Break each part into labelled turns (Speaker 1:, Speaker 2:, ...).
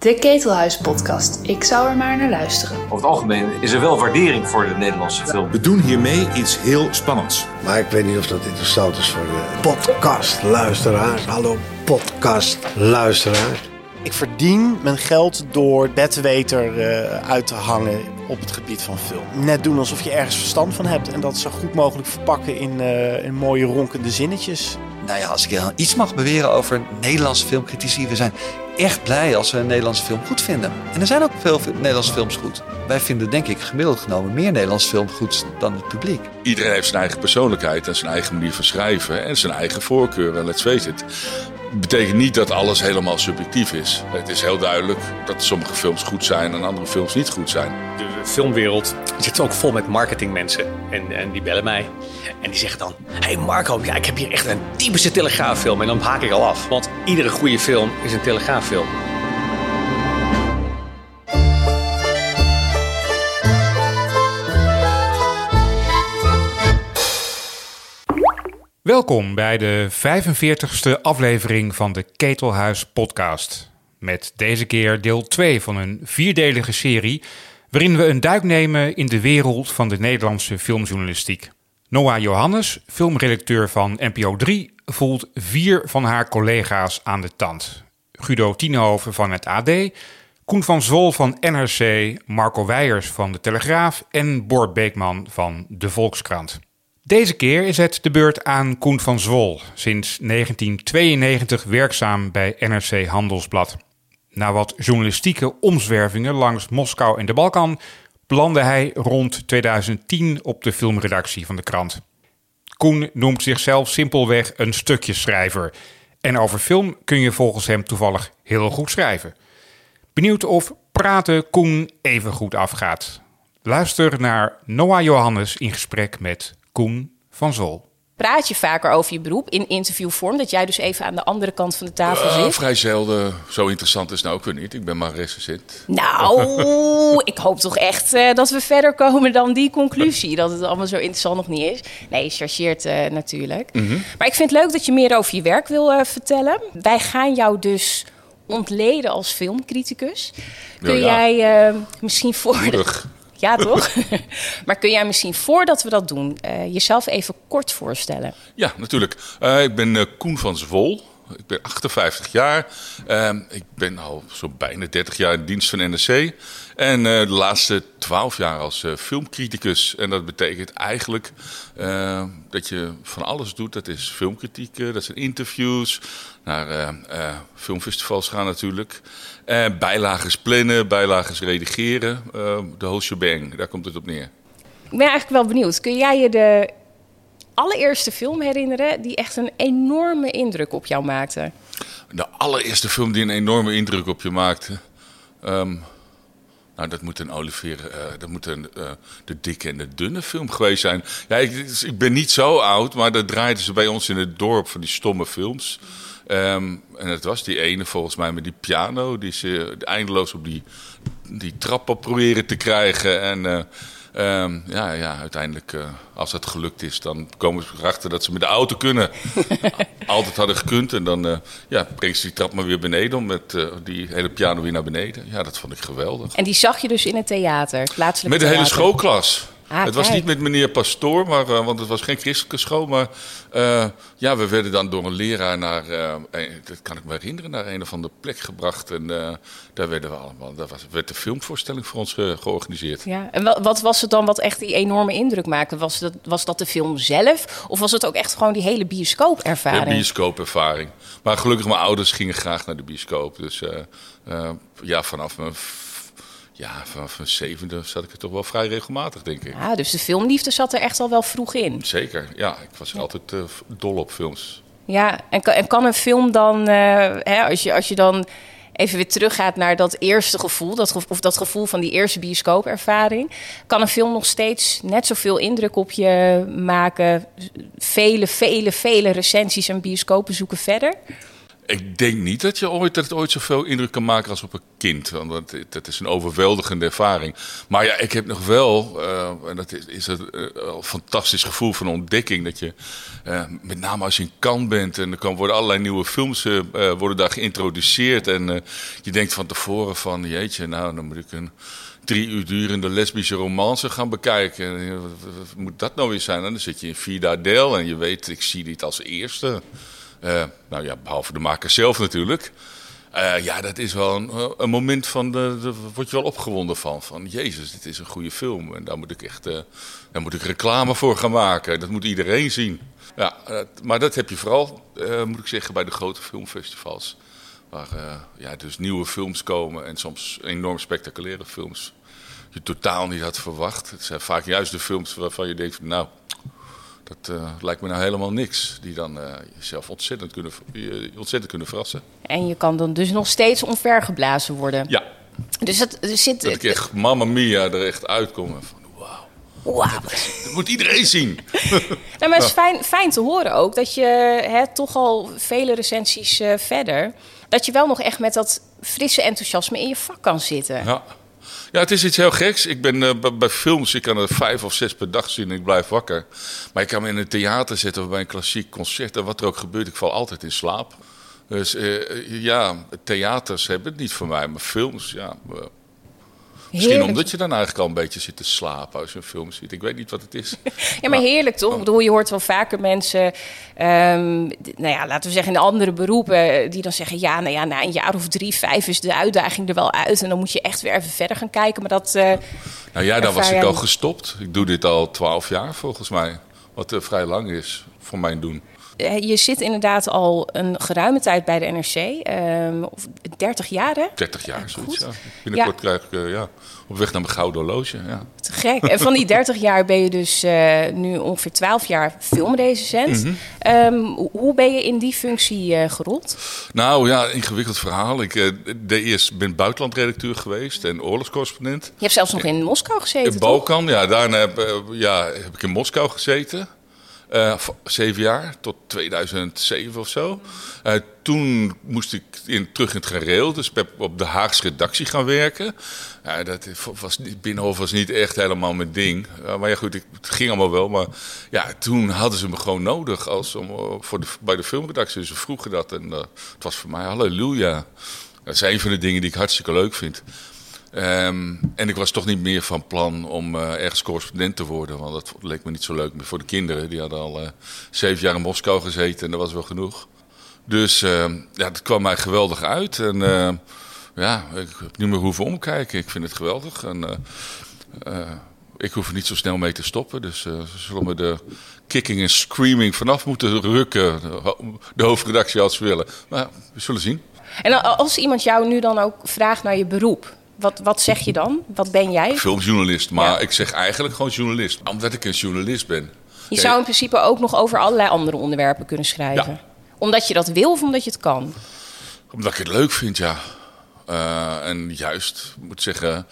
Speaker 1: De Ketelhuis-podcast. Ik zou er maar naar luisteren.
Speaker 2: Over het algemeen is er wel waardering voor de Nederlandse film.
Speaker 3: We doen hiermee iets heel spannends.
Speaker 4: Maar ik weet niet of dat interessant is voor de podcastluisteraars. Hallo podcastluisteraars.
Speaker 5: Ik verdien mijn geld door bedweter uh, uit te hangen op het gebied van film. Net doen alsof je ergens verstand van hebt en dat zo goed mogelijk verpakken in, uh, in mooie ronkende zinnetjes.
Speaker 6: Nou ja, als ik iets mag beweren over Nederlandse filmcritici, we zijn echt blij als we een Nederlandse film goed vinden. En er zijn ook veel Nederlandse films goed. Wij vinden denk ik gemiddeld genomen meer Nederlandse film goed dan het publiek.
Speaker 3: Iedereen heeft zijn eigen persoonlijkheid en zijn eigen manier van schrijven en zijn eigen voorkeuren. Let's face it. Betekent niet dat alles helemaal subjectief is. Het is heel duidelijk dat sommige films goed zijn en andere films niet goed zijn.
Speaker 7: De filmwereld zit ook vol met marketingmensen. En, en die bellen mij. En die zeggen dan: Hey Marco, ik heb hier echt een typische telegraaffilm. En dan haak ik al af. Want iedere goede film is een telegraaffilm.
Speaker 8: Welkom bij de 45ste aflevering van de Ketelhuis Podcast. Met deze keer deel 2 van een vierdelige serie waarin we een duik nemen in de wereld van de Nederlandse filmjournalistiek. Noah Johannes, filmredacteur van NPO 3, voelt vier van haar collega's aan de tand. Guido Tienhoven van het AD, Koen van Zwol van NRC, Marco Weijers van De Telegraaf en Bord Beekman van De Volkskrant. Deze keer is het de beurt aan Koen van Zwol, sinds 1992 werkzaam bij NRC Handelsblad. Na wat journalistieke omzwervingen langs Moskou en de Balkan belandde hij rond 2010 op de filmredactie van de krant. Koen noemt zichzelf simpelweg een stukjeschrijver. En over film kun je volgens hem toevallig heel goed schrijven. Benieuwd of praten Koen even goed afgaat. Luister naar Noah Johannes in gesprek met Koen van Zol.
Speaker 9: Praat je vaker over je beroep in interviewvorm? Dat jij dus even aan de andere kant van de tafel
Speaker 3: Uh,
Speaker 9: zit?
Speaker 3: vrij zelden. Zo interessant is het nou ook weer niet. Ik ben maar recensent.
Speaker 9: Nou, ik hoop toch echt eh, dat we verder komen dan die conclusie. Dat het allemaal zo interessant nog niet is. Nee, je chargeert eh, natuurlijk. Maar ik vind het leuk dat je meer over je werk wil eh, vertellen. Wij gaan jou dus ontleden als filmcriticus. Kun
Speaker 3: Ja, ja.
Speaker 9: jij eh, misschien voor... de-. Ja, toch? maar kun jij misschien voordat we dat doen, eh, jezelf even kort voorstellen?
Speaker 3: Ja, natuurlijk. Eh, ik ben eh, Koen van Zwol. Ik ben 58 jaar. Ehm, ik ben al zo bijna 30 jaar in dienst van NRC. En eh, de laatste 12 jaar als eh, filmcriticus. En dat betekent eigenlijk eh, dat je van alles doet. Dat is filmkritiek, dat zijn interviews, naar eh, filmfestivals gaan natuurlijk. Bijlages plannen, bijlages redigeren. eh, de whole shebang, daar komt het op neer.
Speaker 9: Ik ben eigenlijk wel benieuwd. Kun jij je de allereerste film herinneren die echt een enorme indruk op jou maakte?
Speaker 3: De allereerste film die een enorme indruk op je maakte. ehm, nou, dat moet een Olivier, eh, dat moet een, eh, de dikke en de dunne film geweest zijn. Ja, ik, ik ben niet zo oud, maar dat draaiden ze bij ons in het dorp van die stomme films. Ehm, en het was die ene volgens mij met die piano, die ze eindeloos op die, die trap op proberen te krijgen. En eh, ehm, ja, ja, uiteindelijk, eh, als dat gelukt is, dan komen ze erachter dat ze met de auto kunnen. Altijd hadden gekund. En dan eh, ja, brengen ze die trap maar weer beneden om met eh, die hele piano weer naar beneden. Ja, dat vond ik geweldig.
Speaker 9: En die zag je dus in het theater, plaatselijk
Speaker 3: Met de hele schoolklas.
Speaker 9: Ah,
Speaker 3: het was
Speaker 9: kijk.
Speaker 3: niet met meneer Pastoor, maar, eh, want het was geen christelijke school. Maar eh, ja, we werden dan door een leraar naar, eh, dat kan ik me herinneren, naar een of andere plek gebracht. En daar werden we allemaal, daar was, werd een filmvoorstelling voor ons ge- georganiseerd.
Speaker 9: Ja, en wat, wat was het dan wat echt die enorme indruk maakte? Was dat, was dat de film zelf? Of was het ook echt gewoon die hele bioscoopervaring?
Speaker 3: bioscoopervaring. Maar gelukkig, mijn ouders gingen graag naar de bioscoop. Dus ja, vanaf mijn, ja, vanaf mijn zevende zat ik er toch wel vrij regelmatig, denk ik.
Speaker 9: Ja, dus de filmliefde zat er echt al wel vroeg in.
Speaker 3: Zeker, ja. Ik was altijd eh, dol op films.
Speaker 9: Ja, en kan, en kan een film dan, eh, hè, als, je, als je dan even weer teruggaat naar dat eerste gevoel, dat, of dat gevoel van die eerste bioscoopervaring, kan een film nog steeds net zoveel indruk op je maken, vele, vele, vele recensies en bioscoopbezoeken verder?
Speaker 3: Ik denk niet dat je ooit, dat het ooit zoveel indruk kan maken als op een kind. Want dat, is een overweldigende ervaring. Maar ja, ik heb nog wel, eh, en dat is, is het, eh, een fantastisch gevoel van ontdekking. Dat je, eh, met name als je in Cannes bent en er kan worden allerlei nieuwe films worden daar geïntroduceerd. En je denkt van tevoren van, jeetje, nou dan moet ik een drie uur durende lesbische romance gaan bekijken. En, wat, wat- wat moet dat nou weer zijn? En dan zit je in Vida Del en je weet, ik zie dit als eerste. Eh, nou ja, behalve de maker zelf natuurlijk. Eh, ja, dat is wel een, eh, een moment van, de, word je wel opgewonden van. Van, jezus, dit is een goede film. En daar moet ik echt, eh, daar moet ik reclame voor gaan maken. Dat moet iedereen zien. Ja, maar dat heb je vooral, moet ik zeggen, bij de grote filmfestivals. Waar ja, dus nieuwe films komen en soms enorm spectaculaire films. Je totaal niet had verwacht. Het zijn vaak juist de films waarvan je denkt, nou, dat eh, lijkt me nou helemaal niks. Die dan eh, jezelf ontzettend kunnen, je ontzettend kunnen verrassen.
Speaker 9: En je kan dan dus nog steeds omvergeblazen worden.
Speaker 3: Ja,
Speaker 9: Dus het er zit.
Speaker 3: dat ik echt Mamma Mia er echt uitkom. en Van, wauw,
Speaker 9: Wauw.
Speaker 3: dat moet iedereen zien.
Speaker 9: Nou, maar het is fijn, fijn te horen ook dat je hè, toch al vele recensies eh, verder. dat je wel nog echt met dat frisse enthousiasme in je vak kan zitten.
Speaker 3: Ja. Ja, het is iets heel geks. Ik ben eh, bij, films, ik kan er vijf of zes per dag zien en ik blijf wakker. Maar ik kan me in een theater zitten of bij een klassiek concert. En wat er ook gebeurt, ik val altijd in slaap. Dus eh, ja, theaters hebben het niet voor mij, maar films, ja. Eh, misschien
Speaker 9: Heerlijk.
Speaker 3: omdat je dan eigenlijk al een beetje zit te slapen als je een film ziet. Ik weet niet wat het is.
Speaker 9: Ja, maar heerlijk toch? Ik bedoel, je hoort wel vaker mensen, ehm, nou ja, laten we zeggen in andere beroepen, die dan zeggen: ja, nou ja, na een jaar of drie, vijf is de uitdaging er wel uit. En dan moet je echt weer even verder gaan kijken. Maar dat. eh,
Speaker 3: Nou ja, daar was ik al gestopt. Ik doe dit al twaalf jaar volgens mij. Wat eh, vrij lang is voor mijn doen.
Speaker 9: Je zit inderdaad al een geruime tijd bij de NRC, of 30 jaar hè?
Speaker 3: 30 jaar, zoiets.
Speaker 9: Goed.
Speaker 3: Ja. Binnenkort krijg ik eh, ja, op weg naar mijn gouden horloge. Ja.
Speaker 9: Te gek. En van die 30 jaar ben je dus eh, nu ongeveer 12 jaar filmrecensent. Ehm, hoe ben je in die functie eh, gerold?
Speaker 3: Nou ja, ingewikkeld verhaal. Ik eh, de eerst ben buitenlandredacteur geweest en oorlogscorrespondent.
Speaker 9: Je hebt zelfs nog in Moskou gezeten,
Speaker 3: In
Speaker 9: toch?
Speaker 3: Balkan, ja, daarna heb, ja, heb ik in Moskou gezeten. Eh, zeven jaar, tot 2007 of zo. Eh, toen moest ik in, terug in het gareel, dus op de Haagse redactie gaan werken. Ja, dat was, Binnenhof was niet echt helemaal mijn ding. Eh, maar ja, goed, ik, het ging allemaal wel. Maar ja, toen hadden ze me gewoon nodig als, om, voor de, bij de filmredactie. Ze vroegen dat en het was voor mij halleluja. Dat is een van de dingen die ik hartstikke leuk vind. Ehm, en ik was toch niet meer van plan om eh, ergens correspondent te worden. Want dat leek me niet zo leuk meer voor de kinderen. Die hadden al eh, zeven jaar in Moskou gezeten en dat was wel genoeg. Dus ehm, ja, het kwam mij geweldig uit. En eh, ja, ik heb niet meer hoeven omkijken. Ik vind het geweldig. En, eh, ik hoef er niet zo snel mee te stoppen. Dus ze zullen me de kicking en screaming vanaf moeten rukken. De, ho- de hoofdredactie als ze willen. Maar we zullen zien.
Speaker 9: En als iemand jou nu dan ook vraagt naar je beroep, wat, wat zeg je dan? Wat ben jij?
Speaker 3: Filmjournalist, maar
Speaker 9: Ja.
Speaker 3: ik zeg eigenlijk gewoon journalist. Omdat ik een journalist ben.
Speaker 9: Je zou in principe ook nog over allerlei andere onderwerpen kunnen schrijven.
Speaker 3: Ja.
Speaker 9: Omdat je dat wil of omdat je het kan?
Speaker 3: Omdat ik het leuk vind, ja. Eh, en juist, ik moet zeggen,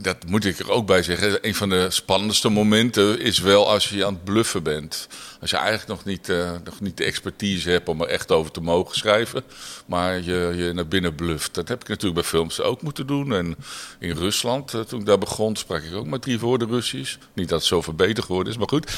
Speaker 3: dat moet ik er ook bij zeggen. Een van de spannendste momenten is wel als je aan het bluffen bent. Als je eigenlijk nog niet, eh, nog niet de expertise hebt om er echt over te mogen schrijven. Maar je, je naar binnen bluft. Dat heb ik natuurlijk bij films ook moeten doen. En in Rusland, eh, toen ik daar begon, sprak ik ook maar drie woorden Russisch. Niet dat het zo verbeterd geworden is, maar goed.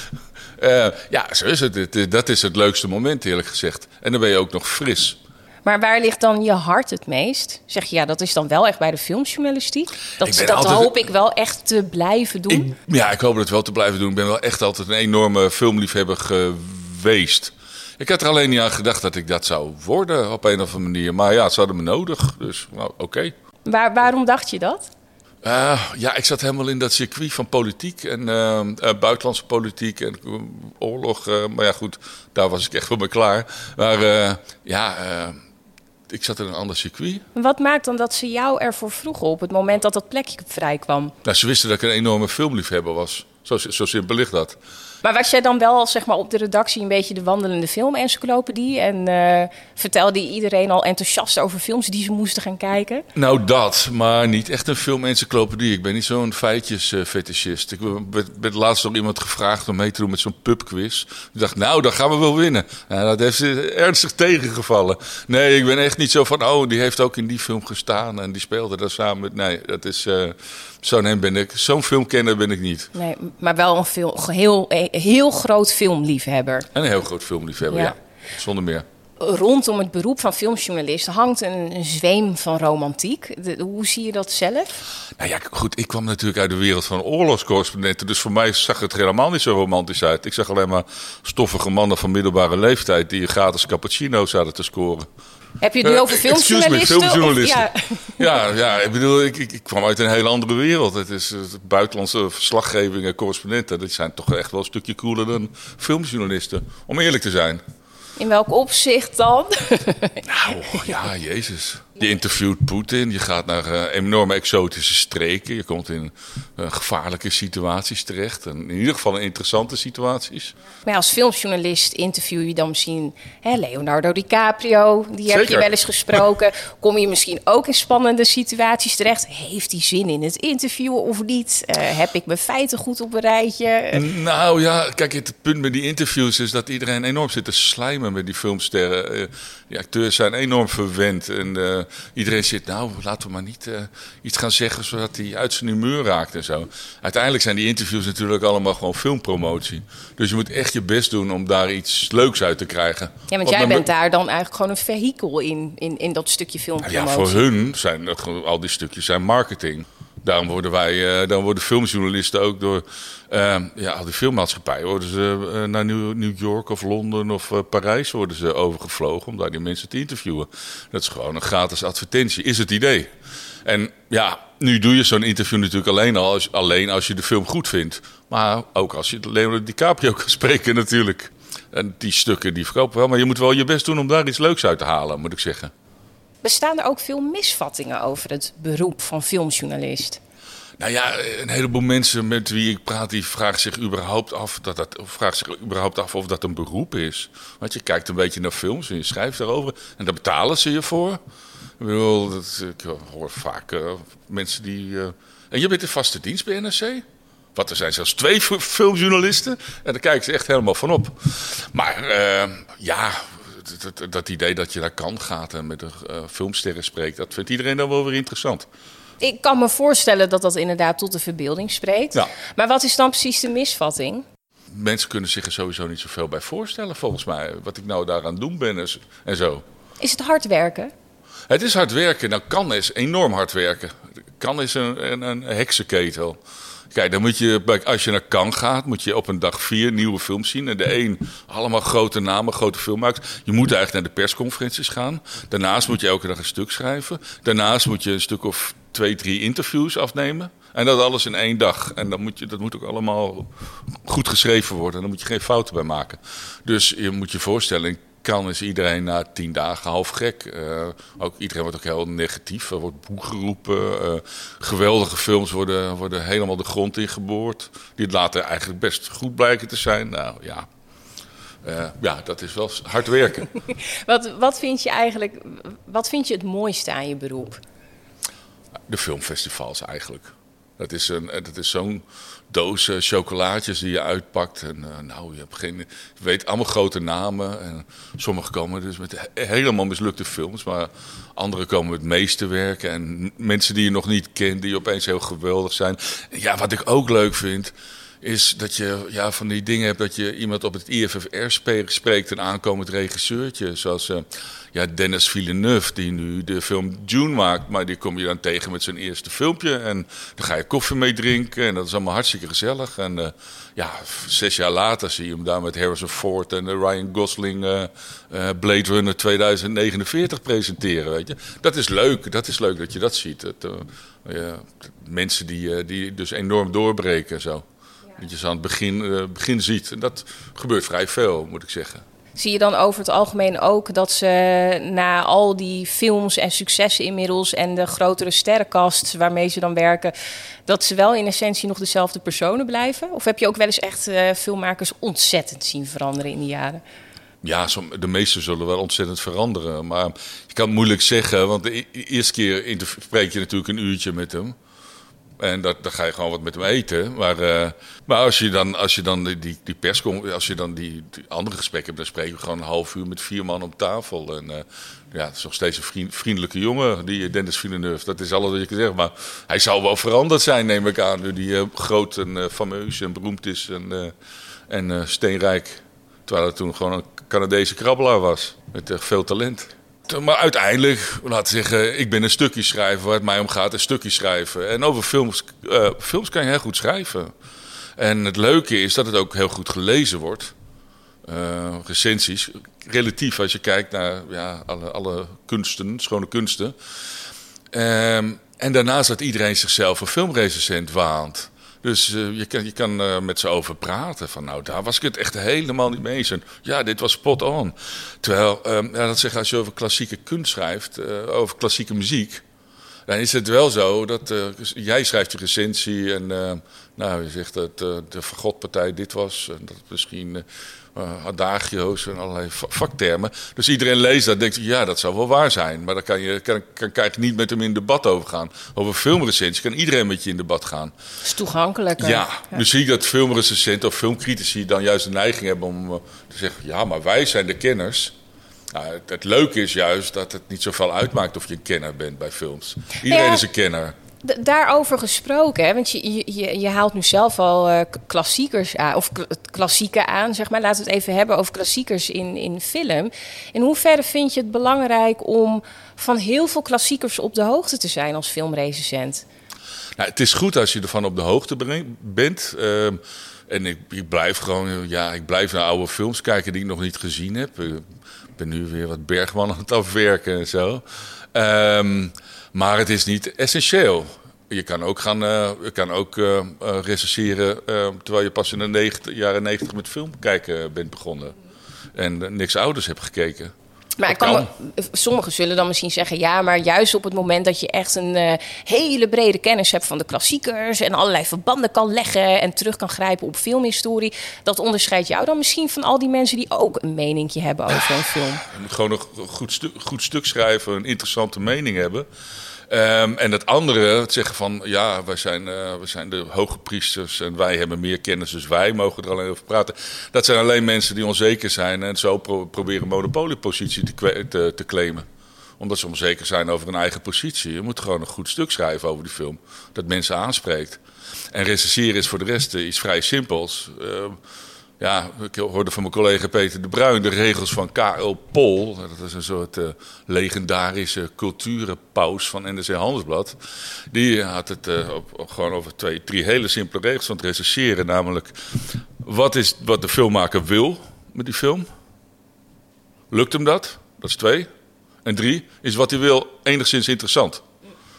Speaker 3: Eh, ja, zo is het. Het- Dat is het leukste moment, eerlijk gezegd. En dan ben je ook nog fris.
Speaker 9: Maar waar ligt dan je hart het meest? Zeg je, ja, dat is dan wel echt bij de filmjournalistiek. Dat, dat
Speaker 3: altijd-
Speaker 9: hoop ik wel echt te blijven doen.
Speaker 3: Ja, ik hoop het wel te blijven doen. Ik ben wel echt altijd een enorme filmliefhebber geweest. Ik had er alleen niet aan gedacht dat ik dat zou worden op een of andere manier. Maar ja, ze hadden me nodig. Dus nou, oké.
Speaker 9: Waar, waarom dacht je dat?
Speaker 3: Eh, ja, ik zat helemaal in dat circuit van politiek en eh, eh, buitenlandse politiek en eh, oorlog. maar ja, goed, daar was ik echt voor me klaar. Maar ja, ik zat in een ander circuit.
Speaker 9: Wat maakt dan dat ze jou ervoor vroegen op het moment dat dat plekje vrij kwam?
Speaker 3: Nou, ze wisten dat ik een enorme filmliefhebber was. Zo, zo simpel ligt dat.
Speaker 9: Maar was jij dan wel zeg maar, op de redactie een beetje de wandelende filmencyclopedie? En eh, vertelde iedereen al enthousiast over films die ze moesten gaan kijken?
Speaker 3: Nou, dat, maar niet echt een film-encyclopedie. Ik ben niet zo'n feitjes-fetischist. Ik werd, laatst nog iemand gevraagd om mee te doen met zo'n pubquiz. Ik dacht, nou, dan gaan we wel winnen. Dat heeft ze ernstig tegengevallen. Nee, ik ben echt niet zo van, oh, die heeft ook in die film gestaan en die speelde daar samen met. Nee, dat is. eh, Zo'n ben ik. Zo'n filmkenner ben ik niet.
Speaker 9: Nee, maar wel een veel, heel, heel groot filmliefhebber.
Speaker 3: En een heel groot filmliefhebber,
Speaker 9: Ja.
Speaker 3: ja. Zonder meer.
Speaker 9: Rondom het beroep van filmjournalist hangt een, een zweem van romantiek. De- hoe zie je dat zelf?
Speaker 3: Nou ja, goed, ik kwam natuurlijk uit de wereld van oorlogscorrespondenten. Dus voor mij zag het helemaal niet zo romantisch uit. Ik zag alleen maar stoffige mannen van middelbare leeftijd die gratis cappuccino's hadden te scoren.
Speaker 9: Heb je het nu
Speaker 3: Eh,
Speaker 9: over
Speaker 3: me,
Speaker 9: filmjournalisten? of-
Speaker 3: filmjournalisten.
Speaker 9: ja.
Speaker 3: Ja, ja ik bedoel, ik, ik, ik kwam uit een hele andere wereld. Het is buitenlandse verslaggeving en correspondenten. Die zijn toch echt wel een stukje cooler dan filmjournalisten. Om eerlijk te zijn.
Speaker 9: In welk opzicht dan?
Speaker 3: Nou, ja, jezus. Je interviewt Poetin, je gaat naar eh, enorme exotische streken. Je komt in eh, gevaarlijke situaties terecht. En in ieder geval in interessante situaties.
Speaker 9: Maar ja, als filmjournalist interview je dan misschien hè, Leonardo DiCaprio. Die heb je wel eens gesproken. Kom je misschien ook in spannende situaties terecht? Heeft hij zin in het interviewen of niet? Eh, heb ik mijn feiten goed op een rijtje?
Speaker 3: Nou ja, kijk, het punt met die interviews is dat iedereen enorm zit te slijmen met die filmsterren. Die acteurs zijn enorm verwend. En iedereen zit, nou, laten we maar niet eh, iets gaan zeggen zodat hij uit zijn humeur raakt en zo. Uiteindelijk zijn die interviews natuurlijk allemaal gewoon filmpromotie. Dus je moet echt je best doen om daar iets leuks uit te krijgen.
Speaker 9: Ja, want jij bent daar dan eigenlijk gewoon een vehikel in, in, in dat stukje
Speaker 3: Nou
Speaker 9: filmpromotie.
Speaker 3: Ja, voor hun zijn dat al die stukjes zijn marketing. Daarom worden wij, eh, dan worden filmjournalisten ook door eh, ja, al die filmmaatschappijen worden ze eh, naar New, New York of Londen of eh, Parijs worden ze overgevlogen om daar die mensen te interviewen. Dat is gewoon een gratis advertentie, is het idee. En ja, nu doe je zo'n interview natuurlijk alleen, al als, alleen als je de film goed vindt. Maar ook als je Leonardo DiCaprio kan spreken natuurlijk. En die stukken die verkopen wel, maar je moet wel je best doen om daar iets leuks uit te halen, moet ik zeggen.
Speaker 9: Bestaan er ook veel misvattingen over het beroep van filmjournalist?
Speaker 3: Nou ja, een heleboel mensen met wie ik praat, die vragen zich überhaupt af, dat dat, vragen zich überhaupt af of dat een beroep is. Want je kijkt een beetje naar films en je schrijft daarover en daar betalen ze je voor. Ik dat, ik hoor vaak eh, mensen die... eh, en je bent in vaste dienst bij NRC? Wat, er zijn zelfs twee filmjournalisten en daar kijken ze echt helemaal van op. Maar eh, ja, dat, dat, dat idee dat je naar kan gaat en met de eh, filmsterren spreekt, dat vindt iedereen dan wel weer interessant.
Speaker 9: Ik kan me voorstellen dat dat inderdaad tot de verbeelding spreekt.
Speaker 3: Ja.
Speaker 9: Maar wat is dan precies de misvatting?
Speaker 3: mensen kunnen zich er sowieso niet zoveel bij voorstellen, volgens mij. Wat ik nou daaraan doen ben en, s- en zo.
Speaker 9: Is het hard werken?
Speaker 3: Het is hard werken. Nou, kan is enorm hard werken. Kan is een, een, een heksenketel. Kijk, dan moet je, als je naar Cannes gaat, moet je op een dag vier nieuwe films zien. En de een, allemaal grote namen, grote filmmakers. Je moet eigenlijk naar de persconferenties gaan. Daarnaast moet je elke dag een stuk schrijven. Daarnaast moet je een stuk of twee, drie interviews afnemen. En dat alles in één dag. En dan moet je, dat moet ook allemaal goed geschreven worden. En daar moet je geen fouten bij maken. Dus je moet je voorstellen, Cannes is iedereen na tien dagen half gek. Eh, ook, iedereen wordt ook heel negatief. Er wordt boe geroepen. Eh, geweldige films worden, worden helemaal de grond ingeboord. Die later eigenlijk best goed blijken te zijn. Nou ja, Eh, ja dat is wel hard werken.
Speaker 9: Wat, wat vind je eigenlijk, wat vind je het mooiste aan je beroep?
Speaker 3: De filmfestivals eigenlijk. Dat is, een, eh, dat is zo'n doos eh, chocolaatjes die je uitpakt. En eh, nou, je, hebt geen, weet allemaal grote namen. En sommige komen dus met he- helemaal mislukte films. Maar andere komen met meesterwerken. En mensen die je nog niet kent, die opeens heel geweldig zijn. En ja, wat ik ook leuk vind is dat je ja, van die dingen hebt dat je iemand op het IFFR spreekt, een aankomend regisseurtje. Zoals eh, ja, Dennis Villeneuve, die nu de film Dune maakt. Maar die kom je dan tegen met zijn eerste filmpje. En dan ga je koffie mee drinken en dat is allemaal hartstikke gezellig. En eh, ja, zes jaar later zie je hem daar met Harrison Ford en eh, Ryan Gosling Blade Runner 2049 presenteren. Weet je? Dat is leuk, dat is leuk dat je dat ziet. Dat, mensen die, die dus enorm doorbreken en zo. Dat je ze aan het begin, eh, begin ziet. En dat gebeurt vrij veel, moet ik zeggen.
Speaker 9: Zie je dan over het algemeen ook dat ze na al die films en successen inmiddels en de grotere sterrenkast waarmee ze dan werken, dat ze wel in essentie nog dezelfde personen blijven? Of heb je ook wel eens echt uh, filmmakers ontzettend zien veranderen in die jaren?
Speaker 3: Ja, de meeste zullen wel ontzettend veranderen. Maar je kan het moeilijk zeggen, want de e-, eerste keer spreek je natuurlijk een uurtje met hem. En dat, dan ga je gewoon wat met hem eten. Maar, uh, maar als je dan, als je dan die, die, pers als je dan die, andere gesprekken hebt, dan spreken we gewoon een half uur met vier man op tafel. En uh, ja, het is nog steeds een vriendelijke jongen, die Dennis Villeneuve. Dat is alles wat je kan zeggen. Maar hij zou wel veranderd zijn, neem ik aan. Nu die groot en fameus en beroemd is en, en steenrijk. Terwijl het toen gewoon een Canadese krabbelaar was. Met veel talent. Maar uiteindelijk, we zeggen, ik ben een stukje schrijver waar het mij om gaat, een stukje schrijven. En over films, uh, films kan je heel goed schrijven. En het leuke is dat het ook heel goed gelezen wordt. Uh, recensies, relatief als je kijkt naar ja, alle, alle kunsten, schone kunsten. Um, en daarnaast dat iedereen zichzelf een filmrecensent waant. Dus uh, je kan, je kan uh, met ze over praten. Van nou, daar was ik het echt helemaal niet mee eens. En ja, dit was spot on. Terwijl, um, ja, dat zeg als je over klassieke kunst schrijft, uh, over klassieke muziek. Dan is het wel zo dat jij schrijft je recensie en nou, je zegt dat de Vergodpartij dit was. En dat misschien uh, adagio's en allerlei vaktermen. Dus iedereen leest dat denkt, ja, dat zou wel waar zijn. Maar daar kan je kan, kan, kan niet met hem in debat over gaan. Over filmrecensie kan iedereen met je in debat gaan.
Speaker 9: Het is toegankelijk.
Speaker 3: Ja, ja. dus zie ik dat filmrecensenten of filmcritici dan juist de neiging hebben om uh, te zeggen... ja, maar wij zijn de kenners. Nou, het, het, leuke is juist dat het niet zoveel uitmaakt of je een kenner bent bij films. Iedereen ja. is een kenner
Speaker 9: daarover gesproken, hè, want je, je, je haalt nu zelf al uh, klassiekers aan, of klassieken aan, zeg maar. Laten we het even hebben over klassiekers in, in film. In hoeverre vind je het belangrijk om van heel veel klassiekers op de hoogte te zijn als filmrecensent?
Speaker 3: Nou, het is goed als je ervan op de hoogte bent. Uh, en ik, ik, blijf gewoon, ja, ik blijf naar oude films kijken die ik nog niet gezien heb. Ik ben nu weer wat Bergman aan het afwerken en zo. Um, maar het is niet essentieel. Je kan ook, gaan, uh, je kan ook uh, recenseren terwijl je pas in de 90, jaren 90 met film kijken bent begonnen. En niks ouders hebt gekeken.
Speaker 9: Maar ik kan sommigen zullen dan misschien zeggen: ja, maar juist op het moment dat je echt een uh, hele brede kennis hebt van de klassiekers en allerlei verbanden kan leggen en terug kan grijpen op filmhistorie, dat onderscheidt jou dan misschien van al die mensen die ook een meningje hebben over een film.
Speaker 3: Je moet gewoon een goed, stu goed stuk schrijven, een interessante mening hebben. Um, en het andere, het zeggen van ja, wij zijn, uh, wij zijn de hoge priesters en wij hebben meer kennis, dus wij mogen er alleen over praten. Dat zijn alleen mensen die onzeker zijn en zo pro proberen monopoliepositie te, te, claimen omdat ze onzeker zijn over hun eigen positie. Je moet gewoon een goed stuk schrijven over die film. Dat mensen aanspreekt. En recenseren is voor de rest iets vrij simpels. Uh, ja, ik hoorde van mijn collega Peter de Bruin de regels van K.L. Pol. Dat is een soort uh, legendarische culturenpaus van NRC Handelsblad. Die had het op, gewoon over twee, drie hele simpele regels van het recenseren. Namelijk, wat is wat de filmmaker wil met die film? Lukt hem dat? Dat is twee. En drie, is wat hij wil enigszins interessant?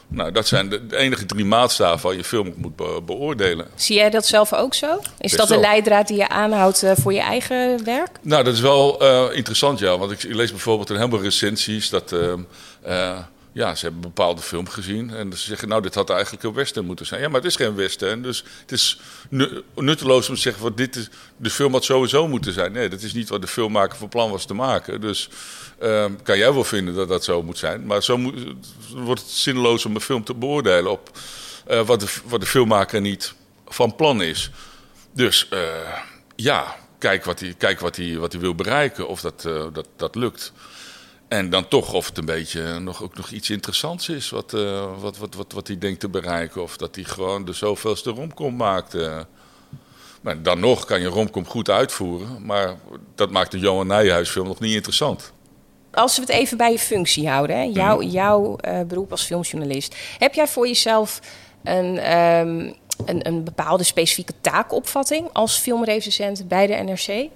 Speaker 3: Nou, dat zijn de, enige drie maatstaven waar je film moet beoordelen.
Speaker 9: Zie jij dat zelf ook zo? Is dat de leidraad die je aanhoudt uh, voor je eigen werk?
Speaker 3: Nou, dat is wel uh, interessant, ja. Want ik, ik, lees bijvoorbeeld een heleboel recensies dat... Uh, ja, ze hebben een bepaalde film gezien en ze zeggen, nou, dit had eigenlijk een western moeten zijn. Ja, maar het is geen western, dus het is nutteloos om te zeggen, van, dit is, de film had sowieso moeten zijn. Nee, dat is niet wat de filmmaker van plan was te maken. Dus uh, kan jij wel vinden dat dat zo moet zijn, maar zo moet, wordt het zinloos om een film te beoordelen op uh, wat, de, wat de filmmaker niet van plan is. Dus uh, ja, kijk wat hij, kijk wat hij, wat hij wil bereiken, of dat, dat, dat lukt. En dan toch of het een beetje nog, ook nog iets interessants is wat, wat, wat, wat, wat hij denkt te bereiken. Of dat hij gewoon de zoveelste romcom maakt. Maar dan nog kan je romcom goed uitvoeren. Maar dat maakt een Johan Nijhuis film nog niet interessant.
Speaker 9: Als we het even bij je functie houden. Hè? Jouw, mm. jouw uh, beroep als filmjournalist. Heb jij voor jezelf een, um, een, een bepaalde specifieke taakopvatting als filmrecensent bij de NRC?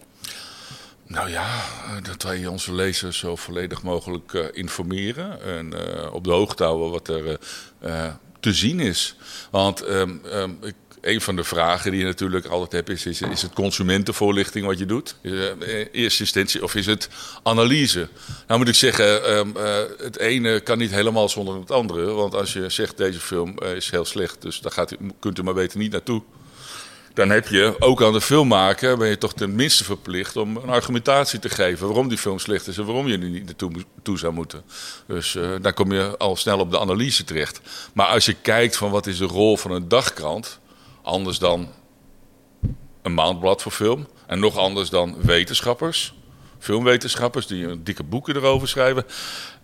Speaker 3: Nou ja, eh, dat wij onze lezers zo volledig mogelijk uh, informeren en uh, op de hoogte houden wat er uh, te zien is. Want um, um, ik, een van de vragen die je natuurlijk altijd hebt is, is, het consumentenvoorlichting wat je doet? Is, uh, eerste instantie of is het analyse? Nou moet ik zeggen, ehm, eh, het ene kan niet helemaal zonder het andere. Want als je zegt deze film is heel slecht, dus daar gaat kunt u maar beter niet naartoe. Dan heb je ook aan de filmmaker, ben je toch tenminste verplicht om een argumentatie te geven waarom die film slecht is en waarom je er niet naartoe toe zou moeten. Dus uh, dan kom je al snel op de analyse terecht. Maar als je kijkt van wat is de rol van een dagkrant, anders dan een maandblad voor film. En nog anders dan wetenschappers, filmwetenschappers die dikke boeken erover schrijven.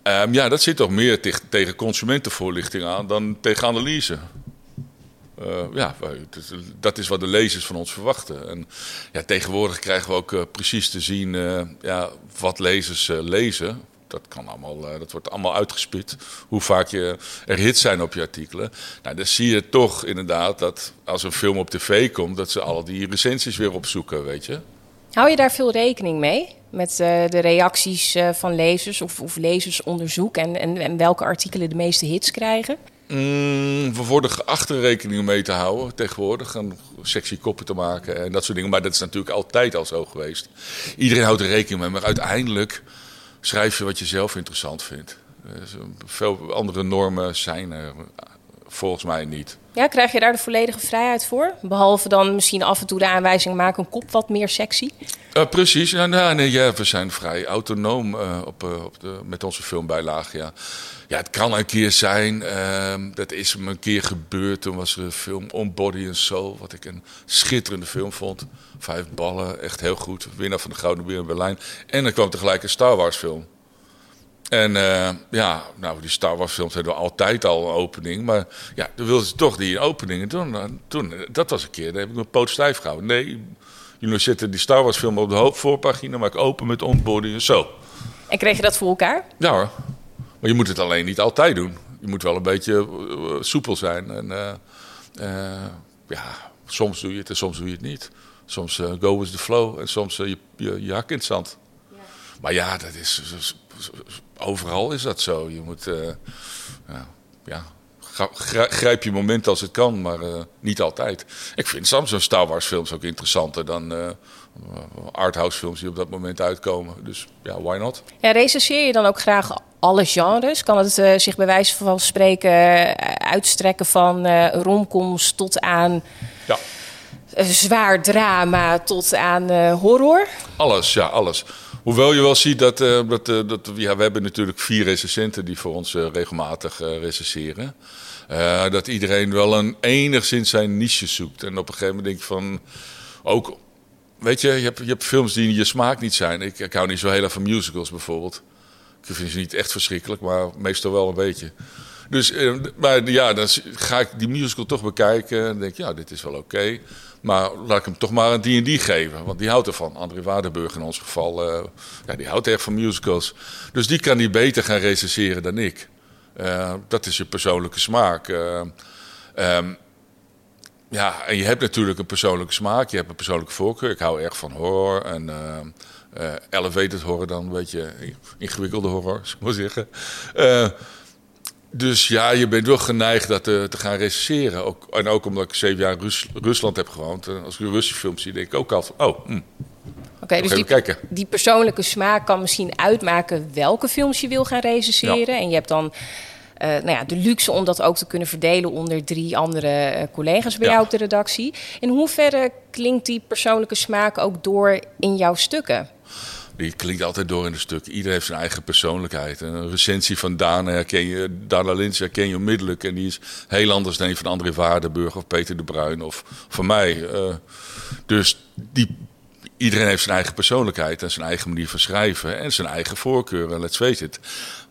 Speaker 3: Um, ja, dat zit toch meer tegen, consumentenvoorlichting aan dan tegen analyse. Uh, ja, dat is wat de lezers van ons verwachten. En ja, tegenwoordig krijgen we ook uh, precies te zien uh, ja, wat lezers lezen. Dat, kan allemaal, dat wordt allemaal uitgespit. Hoe vaak je er hits zijn op je artikelen. Nou, dan zie je toch inderdaad dat als een film op tv komt, dat ze al die recensies weer opzoeken, weet je.
Speaker 9: Hou je daar veel rekening mee? Met de reacties van lezers of, of lezersonderzoek en, en, en welke artikelen de meeste hits krijgen?
Speaker 3: Mm, we worden geacht er rekening mee te houden tegenwoordig. En sexy koppen te maken en dat soort dingen. Maar dat is natuurlijk altijd al zo geweest. Iedereen houdt er rekening mee. Maar uiteindelijk schrijf je wat je zelf interessant vindt. Dus veel andere normen zijn er volgens mij niet.
Speaker 9: Ja, krijg je daar de volledige vrijheid voor? Behalve dan misschien af en toe de aanwijzing maken een kop wat meer sexy?
Speaker 3: Uh, precies, ja, nou, nee, ja, we zijn vrij autonoom uh, op, uh, op de, met onze filmbijlage. Ja. ja, het kan een keer zijn, ehm, dat is me een keer gebeurd. Toen was er een film On Body and Soul, wat ik een schitterende film vond. Vijf ballen, echt heel goed. Winnaar van de Gouden Beer in Berlijn. En er kwam tegelijk een Star Wars film. En uh, ja, nou, die Star Wars films hebben altijd al een opening. Maar ja, dan wilden ze toch die openingen doen. Toen, dat was een keer, daar heb ik mijn poot stijf gehouden. Nee, jullie zetten die Star Wars film op de voorpagina, maar ik open met onboarding en zo.
Speaker 9: En kreeg je dat voor elkaar?
Speaker 3: Ja hoor. Maar je moet het alleen niet altijd doen. Je moet wel een beetje uh, soepel zijn. En uh, ja, soms doe je het en soms doe je het niet. Soms go with the flow en soms je, je, je hak in het zand. Maar ja, dat is overal is dat zo. Je moet, uh, ja, grijp je moment als het kan, maar uh, niet altijd. Ik vind soms zo'n Star Wars films ook interessanter dan uh, arthouse films die op dat moment uitkomen. Dus ja, why not?
Speaker 9: Ja, recenseer je dan ook graag alle genres? Kan het uh, zich bij wijze van spreken uitstrekken van romcoms tot aan...
Speaker 3: Ja.
Speaker 9: Zwaar drama tot aan horror?
Speaker 3: Alles, ja, alles. Hoewel je wel ziet dat, uh, dat, uh, dat we hebben natuurlijk vier recensenten die voor ons uh, regelmatig recenseren. dat iedereen wel een enigszins zijn niche zoekt. En op een gegeven moment denk ik van, ook, weet je, je hebt, je films die je smaak niet zijn. Ik, ik hou niet zo heel erg van musicals bijvoorbeeld. Ik vind ze niet echt verschrikkelijk, maar meestal wel een beetje. Dus maar ja, dan ga ik die musical toch bekijken en denk ja, dit is wel oké. Maar laat ik hem toch maar een D&D geven. Want die houdt ervan. André Waardenburg in ons geval. Uh, ja, die houdt echt van musicals. Dus die kan die beter gaan recenseren dan ik. Uh, dat is je persoonlijke smaak. Uh, um, ja, en je hebt natuurlijk een persoonlijke smaak. Je hebt een persoonlijke voorkeur. Ik hou erg van horror. En elevated horror dan. Een beetje ingewikkelde horror, zou ik maar zeggen. Dus ja, je bent wel geneigd dat te, te gaan recenseren. Ook, en ook omdat ik zeven jaar in Rus, Rusland heb gewoond. En als ik een Russische film zie, denk ik ook altijd van... Oh, hm.
Speaker 9: Oké, okay, dus die, die persoonlijke smaak kan misschien uitmaken welke films je wil gaan recenseren. Ja. En je hebt dan uh, nou ja, de luxe om dat ook te kunnen verdelen onder drie andere uh, collega's bij ja. jou op de redactie. In hoeverre klinkt die persoonlijke smaak ook door in jouw stukken?
Speaker 3: Die klinkt altijd door in de stuk. Iedereen heeft zijn eigen persoonlijkheid. En een recensie van Dana herken je, Dana Lins herken je onmiddellijk. En die is heel anders dan die van André Waardenburg of Peter de Bruin of van mij. Uh, dus die, iedereen heeft zijn eigen persoonlijkheid en zijn eigen manier van schrijven. En zijn eigen voorkeuren, let's face it.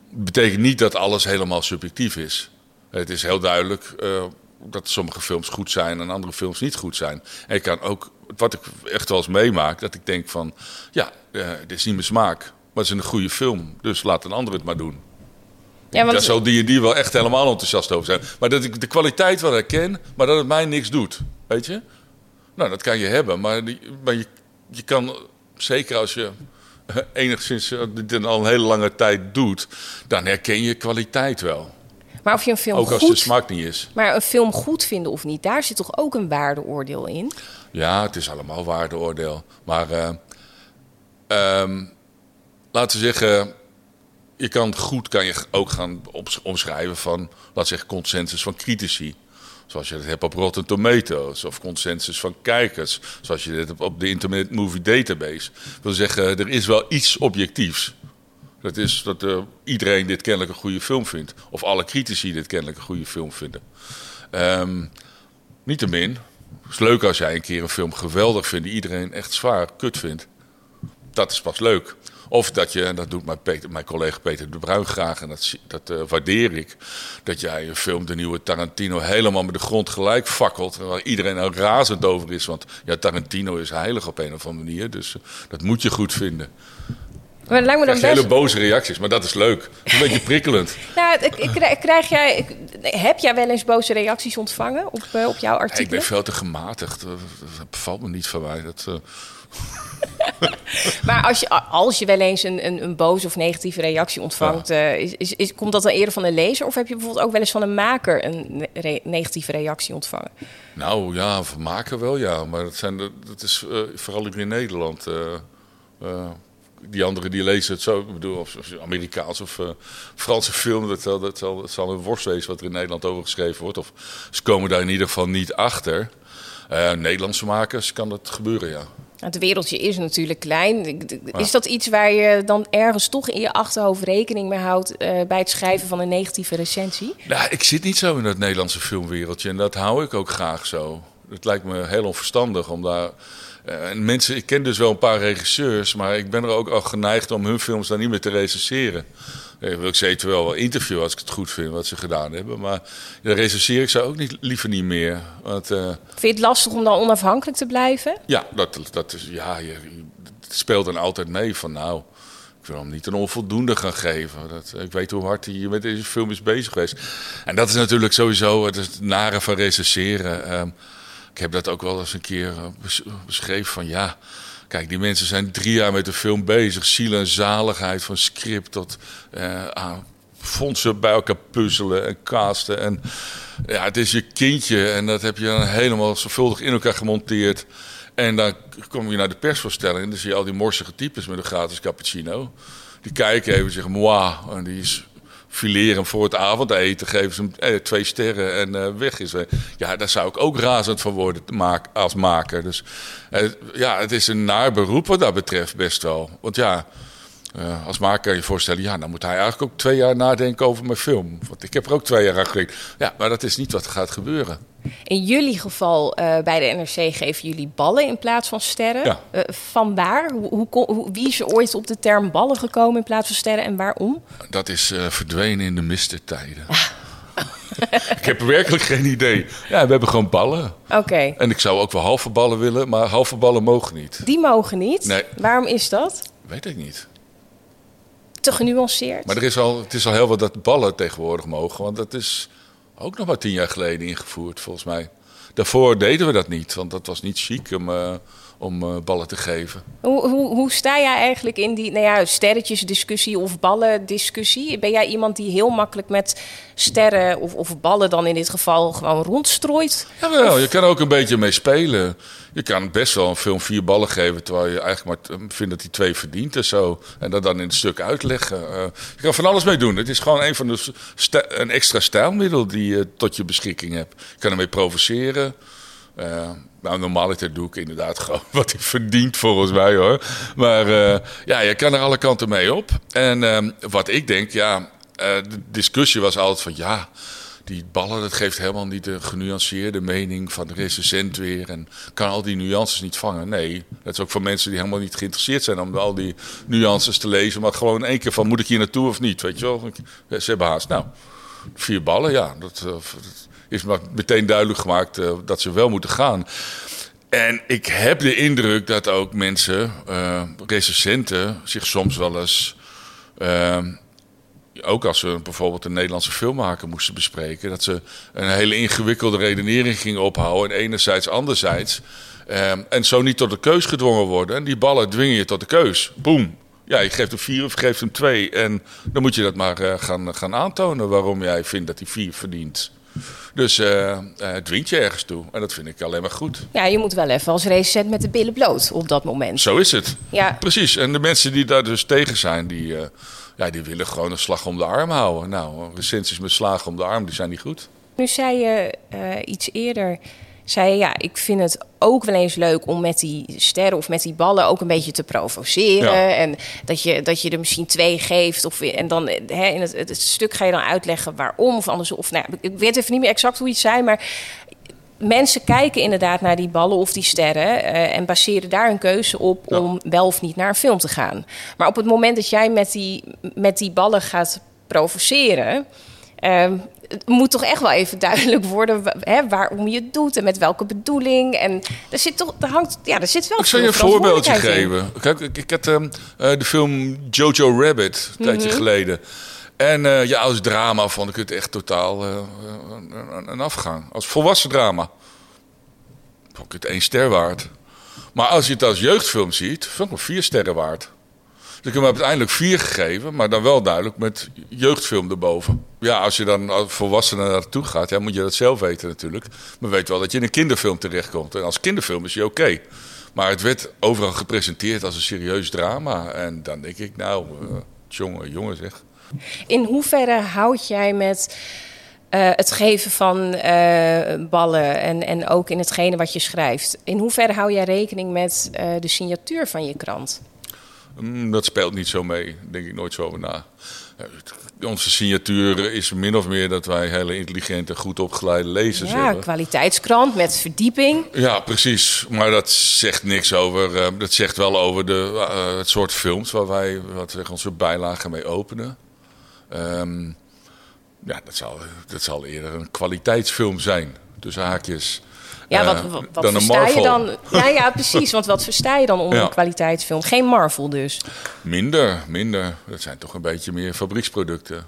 Speaker 3: betekent niet dat alles helemaal subjectief is. Het is heel duidelijk uh, dat sommige films goed zijn en andere films niet goed zijn. En ik kan ook wat ik echt wel eens meemaak, dat ik denk van, ja, uh, dit is niet mijn smaak, maar het is een goede film, dus laat een ander het maar doen. Ja, want... Daar zal die en die wel echt helemaal enthousiast over zijn. Maar dat ik de kwaliteit wel herken, maar dat het mij niks doet, weet je? Nou, dat kan je hebben, maar, die, maar je, je kan, zeker als je enigszins dit al een hele lange tijd doet, dan herken je kwaliteit wel.
Speaker 9: Maar of je een film
Speaker 3: Ook als
Speaker 9: goed...
Speaker 3: de smaak niet is.
Speaker 9: Maar een film goed vinden of niet, daar zit toch ook een waardeoordeel in?
Speaker 3: Ja, het is allemaal waardeoordeel. Maar eh, ehm, laten we zeggen, je kan goed kan je ook gaan omschrijven van, laten we zeggen, consensus van critici. Zoals je het hebt op Rotten Tomatoes. Of consensus van kijkers. Zoals je dit hebt op de Internet Movie Database. Dat wil zeggen, er is wel iets objectiefs. Dat is dat eh, iedereen dit kennelijk een goede film vindt. Of alle critici dit kennelijk een goede film vinden. Ehm Niettemin, het is leuk als jij een keer een film geweldig vindt... die iedereen echt zwaar kut vindt. Dat is pas leuk. Of dat je, en dat doet mijn, mijn collega Peter de Bruin graag... en dat, dat eh, waardeer ik... dat jij een film, de nieuwe Tarantino... helemaal met de grond gelijk fakkelt... waar iedereen er razend over is. Want ja, Tarantino is heilig op een of andere manier... dus eh, dat moet je goed vinden.
Speaker 9: Maar lijkt me dan
Speaker 3: hele boze reacties, maar dat is leuk. Een beetje prikkelend.
Speaker 9: Nou, krijg- jij, heb jij wel eens boze reacties ontvangen op, eh, op jouw
Speaker 3: Ja, ik ben veel te gematigd. Dat, bevalt me niet van mij. Dat, eh,
Speaker 9: Maar als je, als je wel eens een, een, een boze of negatieve reactie ontvangt, eh, is, is, is- komt dat dan eerder van een lezer? Of heb je bijvoorbeeld ook wel eens van een maker een re- negatieve reactie ontvangen?
Speaker 3: Nou ja, van maken wel ja. Maar dat, zijn, dat is vooral hier in Nederland. Die anderen die lezen het zo. Ik bedoel, of, of Amerikaans of eh, Franse film. Dat, zal- dat, zal, dat zal een worst wezen wat er in Nederland over geschreven wordt. Of ze komen daar in ieder geval niet achter. Eh, Nederlandse makers kan dat gebeuren, ja.
Speaker 9: Het wereldje is natuurlijk klein. Is dat iets waar je dan ergens toch in je achterhoofd rekening mee houdt eh, bij het schrijven van een negatieve recensie?
Speaker 3: Nou, ik zit niet zo in het Nederlandse filmwereldje en dat hou ik ook graag zo. Het lijkt me heel onverstandig om daar. Eh, en mensen, ik ken dus wel een paar regisseurs, maar ik ben er ook al geneigd om hun films dan niet meer te recenseren. Eh, wil ik ze eventueel wel interviewen als ik het goed vind wat ze gedaan hebben. Maar dan recenseer ik ze ook niet, liever niet meer. Want eh,
Speaker 9: Vind je het lastig om dan onafhankelijk te blijven?
Speaker 3: ja, dat, dat is, ja, je, het speelt dan altijd mee van nou. Ik wil hem niet een onvoldoende gaan geven. Dat, ik weet hoe hard hij met deze film is bezig geweest. En dat is natuurlijk sowieso het, is het nare van recenseren. Ehm, ik heb dat ook wel eens een keer eh, bes- beschreven van ja. Kijk, die mensen zijn drie jaar met de film bezig. Ziel en zaligheid van script tot aan fondsen bij elkaar puzzelen en casten. En ja, het is je kindje en dat heb je dan helemaal zorgvuldig in elkaar gemonteerd. En dan kom je naar de persvoorstelling en dan zie je al die morsige types met een gratis cappuccino. Die kijken even en zeggen, moi, en die is fileren voor het avondeten, geven ze hem eh, twee sterren en eh, weg is. Ja, daar zou ik ook razend van worden als maker. Dus eh, ja, het is een naar beroep wat dat betreft best wel. Want ja, als maker kan je voorstellen, ja, dan moet hij eigenlijk ook twee jaar nadenken over mijn film. Want ik heb er ook twee jaar aan gewerkt. Ja, maar dat is niet wat gaat gebeuren.
Speaker 9: In jullie geval eh, bij de NRC geven jullie ballen in plaats van sterren.
Speaker 3: Ja.
Speaker 9: Eh, vanwaar? Hoe, hoe, hoe- wie is er ooit op de term ballen gekomen in plaats van sterren en waarom?
Speaker 3: Dat is eh, verdwenen in de mistertijden. ik heb werkelijk geen idee. Ja, we hebben gewoon ballen.
Speaker 9: Oké,
Speaker 3: En ik zou ook wel halve ballen willen, maar halve ballen mogen niet.
Speaker 9: die mogen niet.
Speaker 3: Nee.
Speaker 9: Waarom is dat?
Speaker 3: Weet ik niet.
Speaker 9: Te genuanceerd?
Speaker 3: Maar er is al, het is al heel wat dat ballen tegenwoordig mogen. Want dat is ook nog maar tien jaar geleden ingevoerd, volgens mij. Daarvoor deden we dat niet, want dat was niet chic om, eh, om eh, ballen te geven.
Speaker 9: Hoe, hoe, hoe sta jij eigenlijk in die nou ja, sterretjesdiscussie of ballendiscussie? Ben jij iemand die heel makkelijk met sterren of, of ballen dan in dit geval gewoon rondstrooit?
Speaker 3: Jawel, je kan er ook een beetje mee spelen. Je kan best wel een film vier ballen geven, terwijl je eigenlijk maar t- vindt dat hij twee verdient en zo. En dat dan in een stuk uitleggen. Eh, je kan van alles mee doen. Het is gewoon een van de een extra stijlmiddel die je tot je beschikking hebt. Je kan ermee provoceren. Eh, nou, normaliter doe ik inderdaad gewoon wat hij verdient, volgens mij hoor. Maar eh, ja, je kan er alle kanten mee op. En ehm, wat ik denk, ja, eh, de discussie was altijd van ja, die ballen, dat geeft helemaal niet de genuanceerde mening van de recensent weer. En kan al die nuances niet vangen. Nee, dat is ook voor mensen die helemaal niet geïnteresseerd zijn om al die nuances te lezen. Maar gewoon één keer van, moet ik hier naartoe of niet? Weet je wel, ze hebben. Nou, vier ballen, ja, dat, eh, dat is meteen duidelijk gemaakt eh, dat ze wel moeten gaan. En ik heb de indruk dat ook mensen, eh recensenten, zich soms wel eens... eh, ook als we bijvoorbeeld een Nederlandse filmmaker moesten bespreken, dat ze een hele ingewikkelde redenering gingen ophouden. En enerzijds, anderzijds. En zo niet tot de keus gedwongen worden. En die ballen dwingen je tot de keus. Boom. Ja, je geeft hem vier of geeft hem twee. En dan moet je dat maar gaan, gaan aantonen waarom jij vindt dat hij vier verdient. Dus eh, het dwingt je ergens toe. En dat vind ik alleen maar goed.
Speaker 9: Ja, je moet wel even als recensent met de billen bloot op dat moment.
Speaker 3: Zo is het.
Speaker 9: Ja.
Speaker 3: Precies. En de mensen die daar dus tegen zijn, die, eh, ja, die willen gewoon een slag om de arm houden. Nou, recensies met slagen om de arm, die zijn niet goed.
Speaker 9: Nu zei je iets eerder, zei ja, ik vind het ook wel eens leuk om met die sterren of met die ballen ook een beetje te provoceren.
Speaker 3: Ja.
Speaker 9: En dat je, dat je er misschien twee geeft. Of, en dan hè, in het, het stuk ga je dan uitleggen waarom of anders. Of, nou, ik weet even niet meer exact hoe je het zei, maar mensen kijken inderdaad naar die ballen of die sterren eh, en baseren daar een keuze op om wel of niet naar een film te gaan. Maar op het moment dat jij met die, met die ballen gaat provoceren. ehm, het moet toch echt wel even duidelijk worden hè, waarom je het doet en met welke bedoeling. En er zit toch, er hangt, ja, er zit wel.
Speaker 3: Ik zal je een voorbeeldje geven. Kijk, ik, ik had ehm, eh, de film Jojo Rabbit een tijdje
Speaker 9: Mhm.
Speaker 3: geleden. En eh, ja, als drama vond ik het echt totaal eh, een, een- afgang. Als volwassen drama vond ik het één ster waard. Maar als je het als jeugdfilm ziet, vond ik hem vier sterren waard. Dus ik heb hem uiteindelijk vier gegeven, maar dan wel duidelijk met jeugdfilm erboven. Ja, als je dan als volwassene naartoe gaat, ja, moet je dat zelf weten natuurlijk. Maar weet wel dat je in een kinderfilm terechtkomt. En als kinderfilm is je oké. Maar het werd overal gepresenteerd als een serieus drama. En dan denk ik, nou, eh, jongen, jongen zeg.
Speaker 9: In hoeverre houd jij met eh, het geven van eh, ballen en, en ook in hetgene wat je schrijft? In hoeverre hou jij rekening met de signatuur van je krant?
Speaker 3: Mm, dat speelt niet zo mee, denk ik nooit zo over na. Eh, Onze signatuur is min of meer dat wij hele intelligente, goed opgeleide lezers
Speaker 9: Ja,
Speaker 3: hebben.
Speaker 9: kwaliteitskrant met verdieping.
Speaker 3: Ja, precies. Maar dat zegt niks over. eh, dat zegt wel over de, eh, het soort films waar wij wat zeg, onze bijlagen mee openen. Ehm, ja, dat zal, dat zal eerder een kwaliteitsfilm zijn. Tussen haakjes.
Speaker 9: Ja,
Speaker 3: Eh,
Speaker 9: wat, wat, wat
Speaker 3: dan een
Speaker 9: versta je dan? Ja, ja, precies. Want wat versta je dan onder
Speaker 3: Ja.
Speaker 9: een kwaliteitsfilm? Geen Marvel dus.
Speaker 3: Minder, minder. Dat zijn toch een beetje meer fabrieksproducten.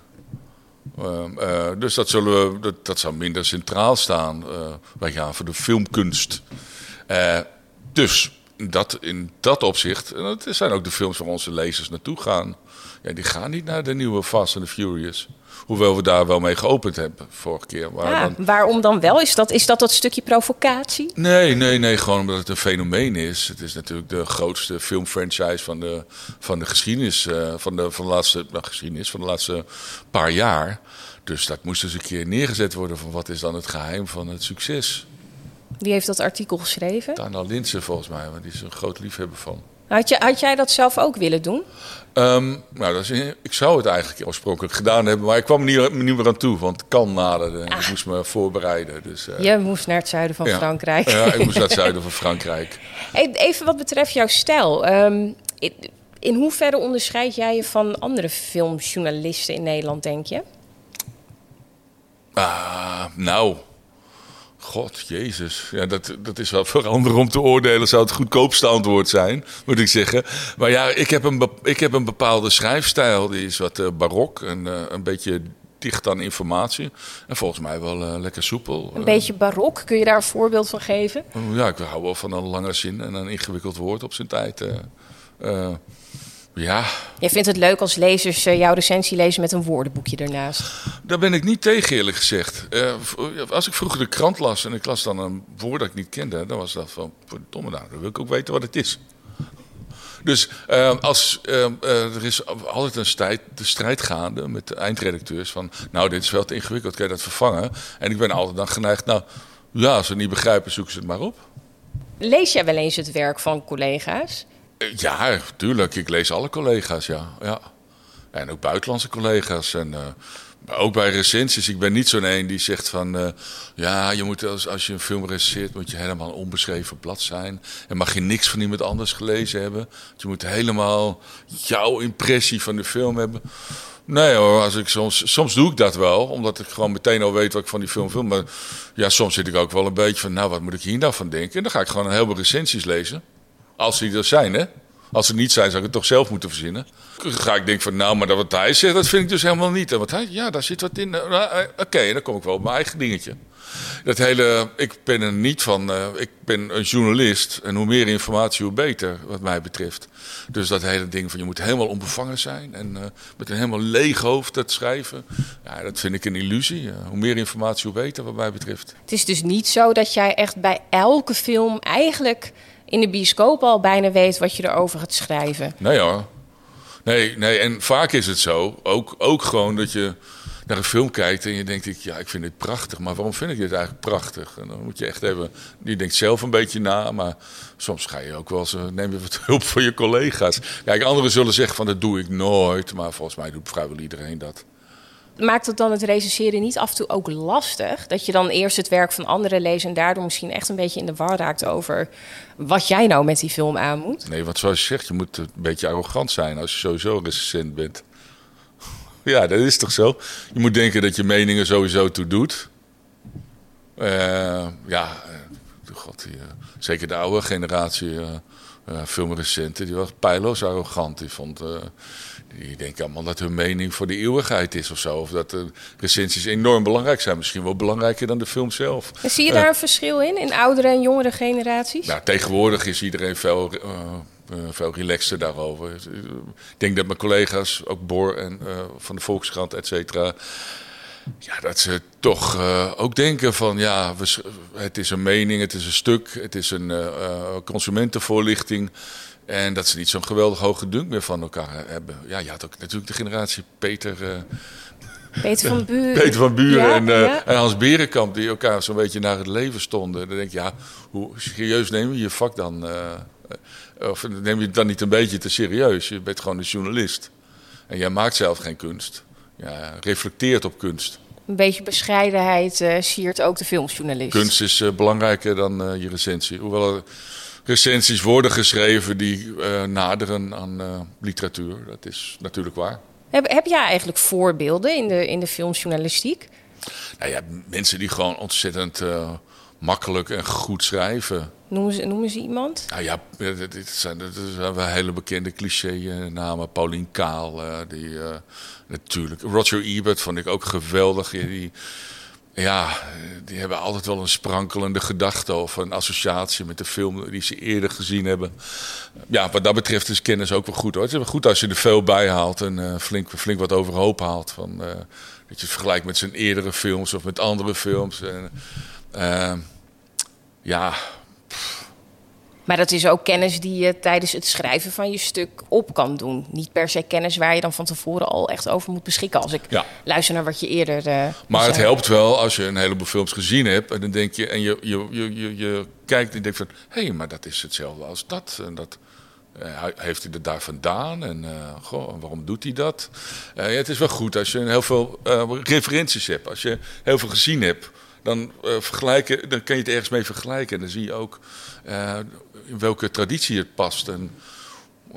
Speaker 3: Ehm, eh, dus dat, zullen we, dat, dat zal minder centraal staan. Eh, wij gaan voor de filmkunst. Eh, dus dat, in dat opzicht, en dat zijn ook de films waar onze lezers naartoe gaan. Ja, die gaan niet naar de nieuwe Fast and the Furious. Hoewel we daar wel mee geopend hebben vorige keer. Maar
Speaker 9: Ja,
Speaker 3: dan-
Speaker 9: waarom dan wel? Is dat, is dat dat stukje provocatie?
Speaker 3: Nee, nee, nee. Gewoon omdat het een fenomeen is. Het is natuurlijk de grootste filmfranchise van de, van de geschiedenis. eh, van, de, van, de laatste, nou, geschiedenis van de laatste paar jaar. Dus dat moest eens een keer neergezet worden. Van wat is dan het geheim van het succes?
Speaker 9: Wie heeft dat artikel geschreven?
Speaker 3: Tana Linsen volgens mij. Want die is een groot liefhebber van.
Speaker 9: Had, je, had jij dat zelf ook willen doen?
Speaker 3: Ehm, nou, dat is, ik zou het eigenlijk oorspronkelijk gedaan hebben. Maar ik kwam er niet, niet meer aan toe. Want kan naderde. en Ik moest me voorbereiden. Dus, eh,
Speaker 9: Je moest naar het zuiden van
Speaker 3: ja.
Speaker 9: Frankrijk.
Speaker 3: Ja, ik moest naar het zuiden van Frankrijk.
Speaker 9: Even wat betreft jouw stijl. Ehm, in, in hoeverre onderscheid jij je van andere filmjournalisten in Nederland, denk je?
Speaker 3: Ah, nou. God, Jezus. Ja, dat, dat is wel voor anderen om te oordelen. Zou het goedkoopste antwoord zijn, moet ik zeggen. Maar ja, ik heb een, ik heb een bepaalde schrijfstijl. Die is wat eh, barok en eh, een beetje dicht aan informatie. En volgens mij wel eh, lekker soepel.
Speaker 9: Een beetje barok. Kun je daar een voorbeeld van geven?
Speaker 3: ja, ik hou wel van een lange zin en een ingewikkeld woord op zijn tijd. Ja,
Speaker 9: Jij vindt het leuk als lezers eh, jouw recensie lezen met een woordenboekje ernaast.
Speaker 3: Daar ben ik niet tegen, eerlijk gezegd. Eh, als ik vroeger de krant las en ik las dan een woord dat ik niet kende, dan was dat van, verdomme nou, dan wil ik ook weten wat het is. Dus eh, als, er is altijd een strijd, de strijd gaande met de eindredacteurs van, nou, dit is wel te ingewikkeld, kan je dat vervangen? En ik ben altijd dan geneigd, nou, ja, als ze het niet begrijpen, zoeken ze het maar op.
Speaker 9: Lees jij wel eens het werk van collega's?
Speaker 3: Ja, tuurlijk. Ik lees alle collega's, ja. ja. En ook buitenlandse collega's. En eh, ook bij recensies. Ik ben niet zo'n een die zegt van... eh, ja, je moet als, als je een film recenseert... moet je helemaal een onbeschreven blad zijn. En mag je niks van iemand anders gelezen hebben. Je moet helemaal jouw impressie van de film hebben. Nee hoor, als ik soms, soms doe ik dat wel. Omdat ik gewoon meteen al weet wat ik van die film film. Maar ja, soms zit ik ook wel een beetje van... nou, wat moet ik hier nou van denken? En dan ga ik gewoon een heleboel recensies lezen. Als die er zijn, hè? Als ze niet zijn, zou ik het toch zelf moeten verzinnen. Ga ik denken van, nou, maar dat wat hij zegt, dat vind ik dus helemaal niet. En wat hij, ja, daar zit wat in. Eh, eh, Oké, dan kom ik wel op mijn eigen dingetje. Dat hele, ik ben er niet van, eh, ik ben een journalist en hoe meer informatie, hoe beter, wat mij betreft. Dus dat hele ding van je moet helemaal onbevangen zijn en met een helemaal leeg hoofd dat schrijven, ja, dat vind ik een illusie. Hoe meer informatie, hoe beter, wat mij betreft.
Speaker 9: Het is dus niet zo dat jij echt bij elke film eigenlijk in de bioscoop al bijna weet wat je erover gaat schrijven.
Speaker 3: Nee hoor. Nee, nee, en vaak is het zo, ook, ook gewoon dat je naar een film kijkt en je denkt, ja, ik vind dit prachtig, maar waarom vind ik dit eigenlijk prachtig? En dan moet je echt even, je denkt zelf een beetje na, maar soms ga je ook wel eens, eh, neem je wat hulp van je collega's. Kijk, anderen zullen zeggen van, dat doe ik nooit, maar volgens mij doet vrijwel iedereen dat.
Speaker 9: Maakt het dan het recenseren niet af en toe ook lastig? Dat je dan eerst het werk van anderen leest en daardoor misschien echt een beetje in de war raakt over wat jij nou met die film aan moet?
Speaker 3: Nee, want zoals je zegt, je moet een beetje arrogant zijn als je sowieso recensent bent. Ja, dat is toch zo? Je moet denken dat je meningen sowieso toe doet. Uh, ja, uh, god, uh, zeker de oude generatie filmrecenten, die was pijloos arrogant. Die vond, die denken allemaal dat hun mening voor de eeuwigheid is of zo. Of dat de recensies enorm belangrijk zijn. Misschien wel belangrijker dan de film zelf.
Speaker 9: En zie je daar een verschil in, in oudere en jongere generaties?
Speaker 3: Nou, tegenwoordig is iedereen veel uh, veel relaxter daarover. Ik denk dat mijn collega's, ook Bor en van de Volkskrant, et cetera... Ja, dat ze toch uh, ook denken van ja, we, het is een mening, het is een stuk, het is een consumentenvoorlichting. En dat ze niet zo'n geweldig hoge dunk meer van elkaar hebben. Ja, je had ook natuurlijk de generatie Peter...
Speaker 9: Peter van Buren.
Speaker 3: Peter van Buren ja, en, ja. en, Hans Berenkamp, die elkaar zo'n beetje naar het leven stonden. Dan denk je, ja, hoe serieus neem je je vak dan? Of neem je het dan niet een beetje te serieus? Je bent gewoon een journalist. En jij maakt zelf geen kunst. Ja, reflecteert op kunst.
Speaker 9: Een beetje bescheidenheid siert ook de filmjournalist.
Speaker 3: Kunst is belangrijker dan je recensie. Hoewel recensies worden geschreven die naderen aan literatuur. Dat is natuurlijk waar.
Speaker 9: Heb, heb jij eigenlijk voorbeelden in de, in de filmjournalistiek?
Speaker 3: Nou ja, mensen die gewoon ontzettend makkelijk en goed schrijven.
Speaker 9: Noemen ze, noemen ze iemand?
Speaker 3: Nou ja, dit zijn, dit zijn wel hele bekende cliché-namen. Paulien Kaal, die, uh, natuurlijk. Roger Ebert vond ik ook geweldig. Die, ja, die hebben altijd wel een sprankelende gedachte of een associatie met de film die ze eerder gezien hebben. Ja, wat dat betreft is kennis ook wel goed hoor. Het is wel goed als je er veel bij haalt en uh, flink, flink wat overhoop haalt. Van, dat je het vergelijkt met zijn eerdere films of met andere films. En, ja,
Speaker 9: maar dat is ook kennis die je tijdens het schrijven van je stuk op kan doen. Niet per se kennis waar je dan van tevoren al echt over moet beschikken. Als ik
Speaker 3: ja.
Speaker 9: luister naar wat je eerder. Uh,
Speaker 3: maar het helpt wel als je een heleboel films gezien hebt. En dan denk je, en je, je, je, je, je kijkt en denkt van hé, hey, maar dat is hetzelfde als dat. En dat. Uh, heeft hij het daar vandaan en uh, goh, waarom doet hij dat? Ja, het is wel goed als je heel veel referenties hebt. Als je heel veel gezien hebt, dan, vergelijken, dan kan je het ergens mee vergelijken. En dan zie je ook in welke traditie het past. En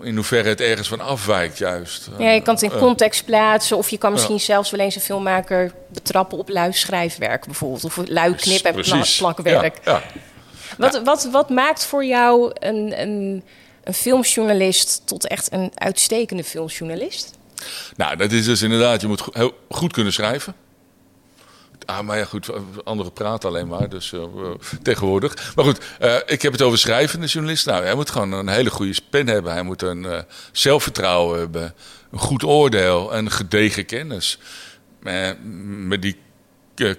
Speaker 3: in hoeverre het ergens van afwijkt juist.
Speaker 9: Ja, je kan het in context plaatsen. Of je kan misschien zelfs wel eens een filmmaker betrappen op lui schrijfwerk bijvoorbeeld. Of lui knip- en plakwerk. Ja, wat, wat, wat maakt voor jou een, een, een filmjournalist tot echt een uitstekende filmjournalist?
Speaker 3: Nou, dat is dus inderdaad, je moet heel goed kunnen schrijven. Ah, maar ja, goed, anderen praten alleen maar, dus uh, tegenwoordig. Maar goed, uh, ik heb het over schrijvende journalist. Nou, hij moet gewoon een hele goede pen hebben. Hij moet een uh, zelfvertrouwen hebben, een goed oordeel en gedegen kennis. met die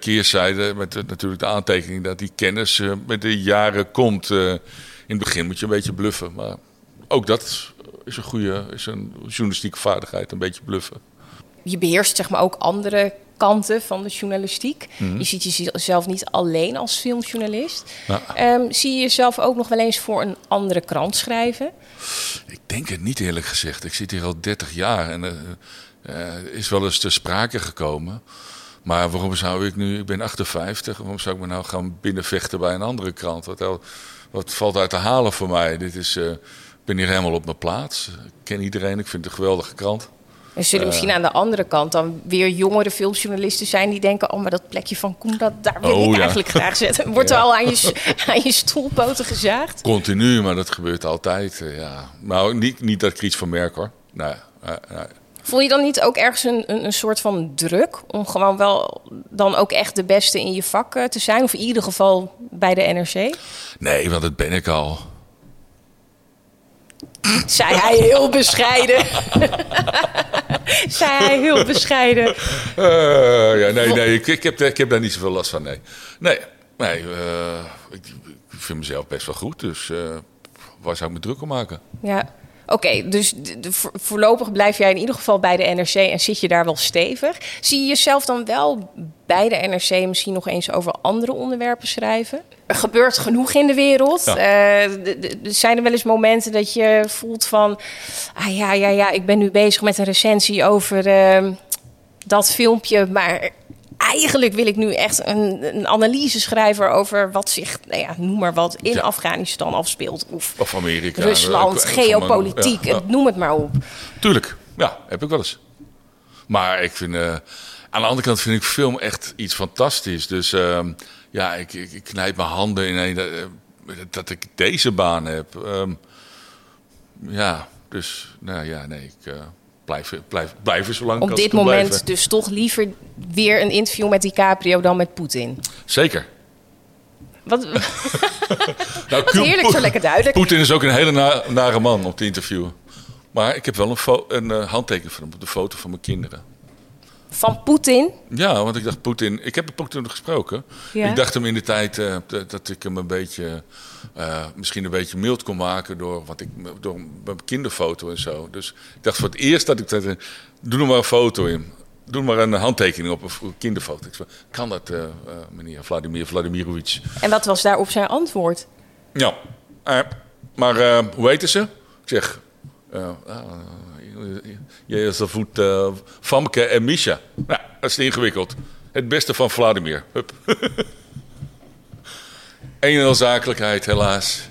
Speaker 3: keerzijde, met natuurlijk de aantekening dat die kennis met de jaren komt. in het begin moet je een beetje bluffen, maar ook dat is een goede, is een journalistieke vaardigheid, een beetje bluffen.
Speaker 9: Je beheerst zeg maar ook andere kanten van de journalistiek.
Speaker 3: Mhm.
Speaker 9: Je ziet jezelf niet alleen als filmjournalist. Ehm, zie je jezelf ook nog wel eens voor een andere krant schrijven?
Speaker 3: Ik denk het niet eerlijk gezegd. Ik zit hier al 30 jaar en er uh, is wel eens ter sprake gekomen. Maar waarom zou ik nu, ik ben 58, waarom zou ik me nou gaan binnenvechten bij een andere krant? Wat, wat valt uit te halen voor mij? Dit is, uh, ik ben hier helemaal op mijn plaats. Ik ken iedereen, ik vind het een geweldige krant.
Speaker 9: Er zullen misschien aan de andere kant dan weer jongere filmjournalisten zijn die denken: oh, maar dat plekje van Koen, dat, daar wil
Speaker 3: oh,
Speaker 9: ik
Speaker 3: ja.
Speaker 9: eigenlijk graag zetten. Wordt er al aan je, aan je stoelpoten gezaagd?
Speaker 3: Continu, maar dat gebeurt altijd. Ja. Nou, niet, niet dat ik iets van merk hoor. Nee, nee, nee.
Speaker 9: Voel je dan niet ook ergens een, een, een soort van druk om gewoon wel dan ook echt de beste in je vak eh, te zijn? Of in ieder geval bij de NRC?
Speaker 3: Nee, want dat ben ik al.
Speaker 9: Zei hij heel bescheiden. Zei hij heel bescheiden.
Speaker 3: Eh, ja, nee, nee, ik, ik, heb, ik heb daar niet zoveel last van, nee. Nee, nee eh, ik, ik vind mezelf best wel goed, dus eh, waar zou ik me druk om maken?
Speaker 9: Ja. Oké, dus de- de- vo- voorlopig blijf jij in ieder geval bij de NRC en zit je daar wel stevig. Zie je jezelf dan wel bij de NRC misschien nog eens over andere onderwerpen schrijven? Er gebeurt genoeg in de wereld.
Speaker 3: Ja.
Speaker 9: Eh, zijn er wel eens momenten dat je voelt van... Ah ja, ja, ja, ik ben nu bezig met een recensie over eh, dat filmpje... maar eigenlijk wil ik nu echt een, een analyse schrijven over wat zich, nou ja, noem maar wat, in
Speaker 3: Ja.
Speaker 9: Afghanistan afspeelt. Of
Speaker 3: Of Amerika.
Speaker 9: Rusland, geopolitiek,
Speaker 3: ja,
Speaker 9: noem het maar op.
Speaker 3: Tuurlijk, ja, heb ik wel eens. Maar ik vind, eh, aan de andere kant vind ik film echt iets fantastisch. Dus ehm, ja, ik, ik, ik knijp mijn handen in een, eh, dat ik deze baan heb. Ehm, ja, dus nou ja, nee, ik eh, blijf, blijf, blijf er zo lang
Speaker 9: Op dit moment
Speaker 3: blijven.
Speaker 9: dus toch liever weer een interview met DiCaprio dan met Poetin.
Speaker 3: Zeker.
Speaker 9: Wat,
Speaker 3: Nou,
Speaker 9: heerlijk, zo lekker duidelijk.
Speaker 3: Poetin is ook een hele na- nare man om te interviewen. Maar ik heb wel een, een eh, handtekening van hem op de foto van mijn kinderen.
Speaker 9: Van Poetin.
Speaker 3: Ja, want ik dacht Poetin. Ik heb Poetin gesproken.
Speaker 9: Ja.
Speaker 3: Ik dacht hem in de tijd eh, dat- ik hem een beetje, eh, misschien een beetje mild kon maken door, wat ik, door mijn kinderfoto en zo. Dus ik dacht voor het eerst dat ik dat, eh, doe er maar een foto in. Doe maar een handtekening op een kinderfoto. Ik zei, kan dat, eh, meneer Vladimir Vladimirovic?
Speaker 9: En wat was daarop zijn antwoord?
Speaker 3: Ja, maar hoe heten ze? Ik zeg, eh, ah, je is de voet eh, Famke en Misha. Nou, dat is ingewikkeld. Het beste van Vladimir. Hup. Een helaas.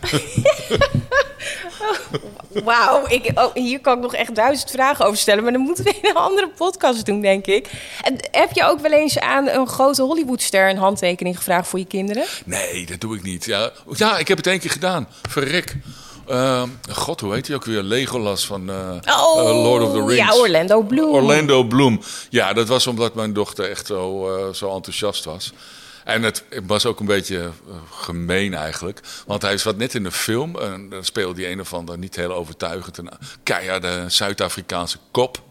Speaker 9: Wauw, oh, hier kan ik nog echt duizend vragen over stellen. Maar dan moeten we in een andere podcast doen, denk ik. En heb je ook wel eens aan een grote Hollywoodster een handtekening gevraagd voor je kinderen?
Speaker 3: Nee, dat doe ik niet. Ja, ja ik heb het één keer gedaan. Verrek. Eh, God, hoe heet hij ook weer? Legolas van eh,
Speaker 9: Oh,
Speaker 3: eh, Lord of the Rings.
Speaker 9: ja, Orlando Bloom.
Speaker 3: Orlando Bloom. Ja, dat was omdat mijn dochter echt zo, zo enthousiast was. En het was ook een beetje gemeen eigenlijk. Want hij zat net in een film. En dan speelde hij een of ander niet heel overtuigend. Een keiharde Zuid-Afrikaanse kop.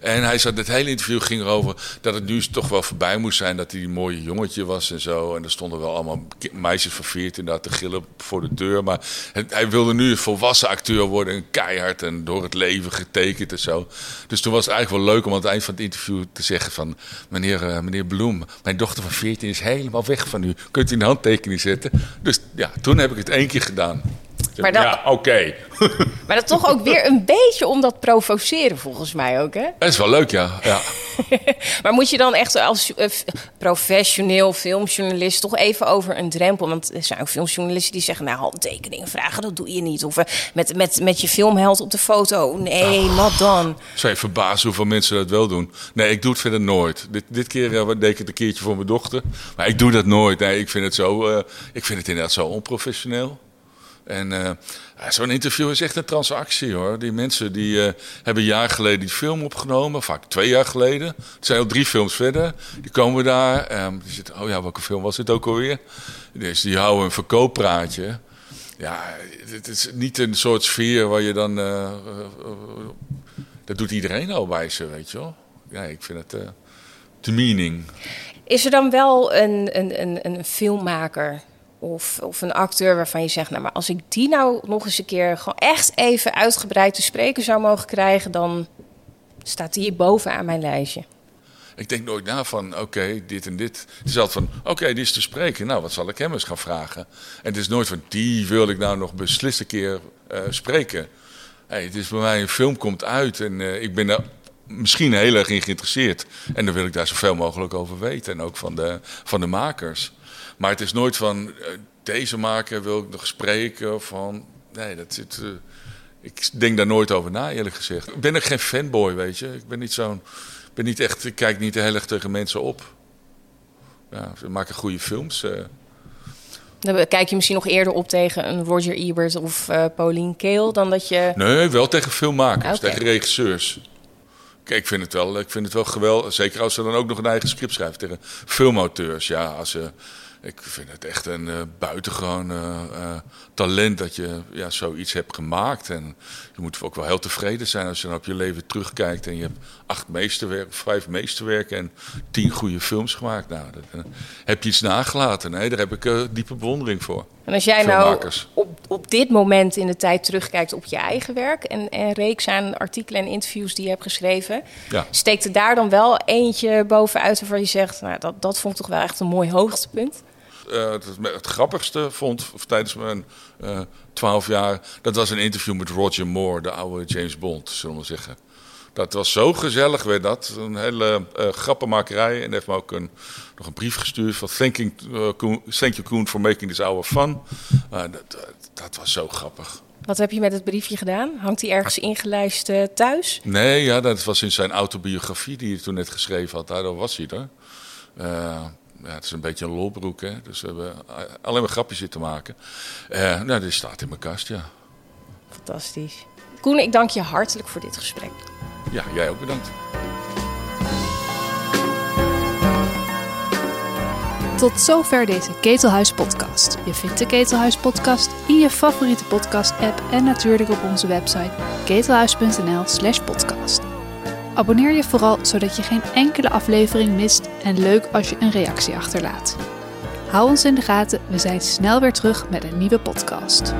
Speaker 3: En hij zat, het hele interview ging erover dat het nu toch wel voorbij moest zijn dat hij een mooie jongetje was en zo. En er stonden wel allemaal meisjes van 14 daar te gillen voor de deur. Maar hij wilde nu een volwassen acteur worden, en keihard en door het leven getekend en zo. Dus toen was het eigenlijk wel leuk om aan het eind van het interview te zeggen van meneer, eh, meneer Bloem, mijn dochter van 14 is helemaal weg van u. Kunt u een handtekening zetten? Dus ja, toen heb ik het één keer gedaan.
Speaker 9: Maar dan-
Speaker 3: Ja, oké.
Speaker 9: Maar dat toch ook weer een beetje om dat provoceren, volgens mij ook, hè?
Speaker 3: Dat is wel leuk, ja. ja.
Speaker 9: Maar moet je dan echt als eh, professioneel filmjournalist toch even over een drempel? Want er zijn ook filmjournalisten die zeggen, nou, handtekeningen vragen, dat doe je niet. Of eh, met, met, met je filmheld op de foto. Nee, not done.
Speaker 3: Zou je verbazen hoeveel mensen dat wel doen? Nee, ik doe het verder nooit. Dit, dit keer eh, deed ik het een keertje voor mijn dochter. Maar ik doe dat nooit. Nee, ik vind het, zo, ik vind het inderdaad zo onprofessioneel. En eh, zo'n interview is echt een transactie hoor. Die mensen die eh, hebben een jaar geleden die film opgenomen, vaak twee jaar geleden. Er zijn al drie films verder. Die komen daar. ehm, die zitten, oh ja, welke film was het ook alweer? Dus die houden een verkooppraatje. Ja, het is niet een soort sfeer waar je dan. eh, dat doet iedereen al bij ze, weet je wel. Ja, ik vind het eh demeaning.
Speaker 9: Is er dan wel een, een, een, een filmmaker of, of een acteur waarvan je zegt... nou, maar als ik die nou nog eens een keer gewoon echt even uitgebreid te spreken zou mogen krijgen... dan staat die bovenaan mijn lijstje.
Speaker 3: Ik denk nooit na van, oké, dit en dit. Het is altijd van, oké, die is te spreken. Nou, wat zal ik hem eens gaan vragen? En het is nooit van, die wil ik nou nog beslist een keer eh, spreken. Hey, het is bij mij, een film komt uit en eh, ik ben daar misschien heel erg in geïnteresseerd. En dan wil ik daar zoveel mogelijk over weten. En ook van de, van de makers. Maar het is nooit van, eh, deze maker wil ik nog spreken. Van, nee, dat zit... eh, ik denk daar nooit over na, eerlijk gezegd. Ik ben ook geen fanboy, weet je. Ik ben niet zo'n... Ik ben niet echt... Ik kijk niet heel erg tegen mensen op. Ja, ze maken goede films. eh.
Speaker 9: Dan kijk je misschien nog eerder op tegen een Roger Ebert of eh Pauline Kael... dan dat je...
Speaker 3: Nee, wel tegen filmmakers,
Speaker 9: Oké.
Speaker 3: tegen regisseurs. Kijk, ik vind het wel, ik vind het wel geweldig. Zeker als ze dan ook nog een eigen script schrijven tegen filmauteurs. Ja, als ze, ik vind het echt een uh, buitengewoon uh, uh, talent dat je ja, zoiets hebt gemaakt. En je moet ook wel heel tevreden zijn als je dan op je leven terugkijkt. En je hebt acht meesterwerken, vijf meesterwerken en tien goede films gemaakt. Nou, dat, heb je iets nagelaten. Nee, daar heb ik diepe bewondering voor.
Speaker 9: En als jij nou op, op dit moment in de tijd terugkijkt op je eigen werk en, en reeks aan artikelen en interviews die je hebt geschreven,
Speaker 3: ja.
Speaker 9: steekt er daar dan wel eentje bovenuit waarvan je zegt, nou, dat, dat vond ik toch wel echt een mooi hoogtepunt?
Speaker 3: Uh, het, het, grappigste vond tijdens mijn twaalf jaar, dat was een interview met Roger Moore, de oude James Bond, zullen we zeggen. Dat was zo gezellig, werd dat. Een hele uh, grappenmakerij. En heeft me ook een, nog een brief gestuurd van thanking, uh, Koen, thank you Koen for making this hour fun. Uh, dat, dat, was zo grappig.
Speaker 9: Wat heb je met het briefje gedaan? Hangt hij ergens ingelijst thuis?
Speaker 3: Nee, ja, dat was in zijn autobiografie die hij toen net geschreven had. Daardoor was hij er. Ja, het is een beetje een lolbroek, hè. Dus we hebben alleen maar grapjes zitten maken. nou, dit staat in mijn kast, ja.
Speaker 9: Fantastisch. Koen, ik dank je hartelijk voor dit gesprek.
Speaker 3: Ja, jij ook bedankt.
Speaker 1: Tot zover deze Ketelhuis podcast. Je vindt de Ketelhuis podcast in je favoriete podcast app en natuurlijk op onze website ketelhuis.nl/slash podcast. Abonneer je vooral zodat je geen enkele aflevering mist en leuk als je een reactie achterlaat. Hou ons in de gaten, we zijn snel weer terug met een nieuwe podcast.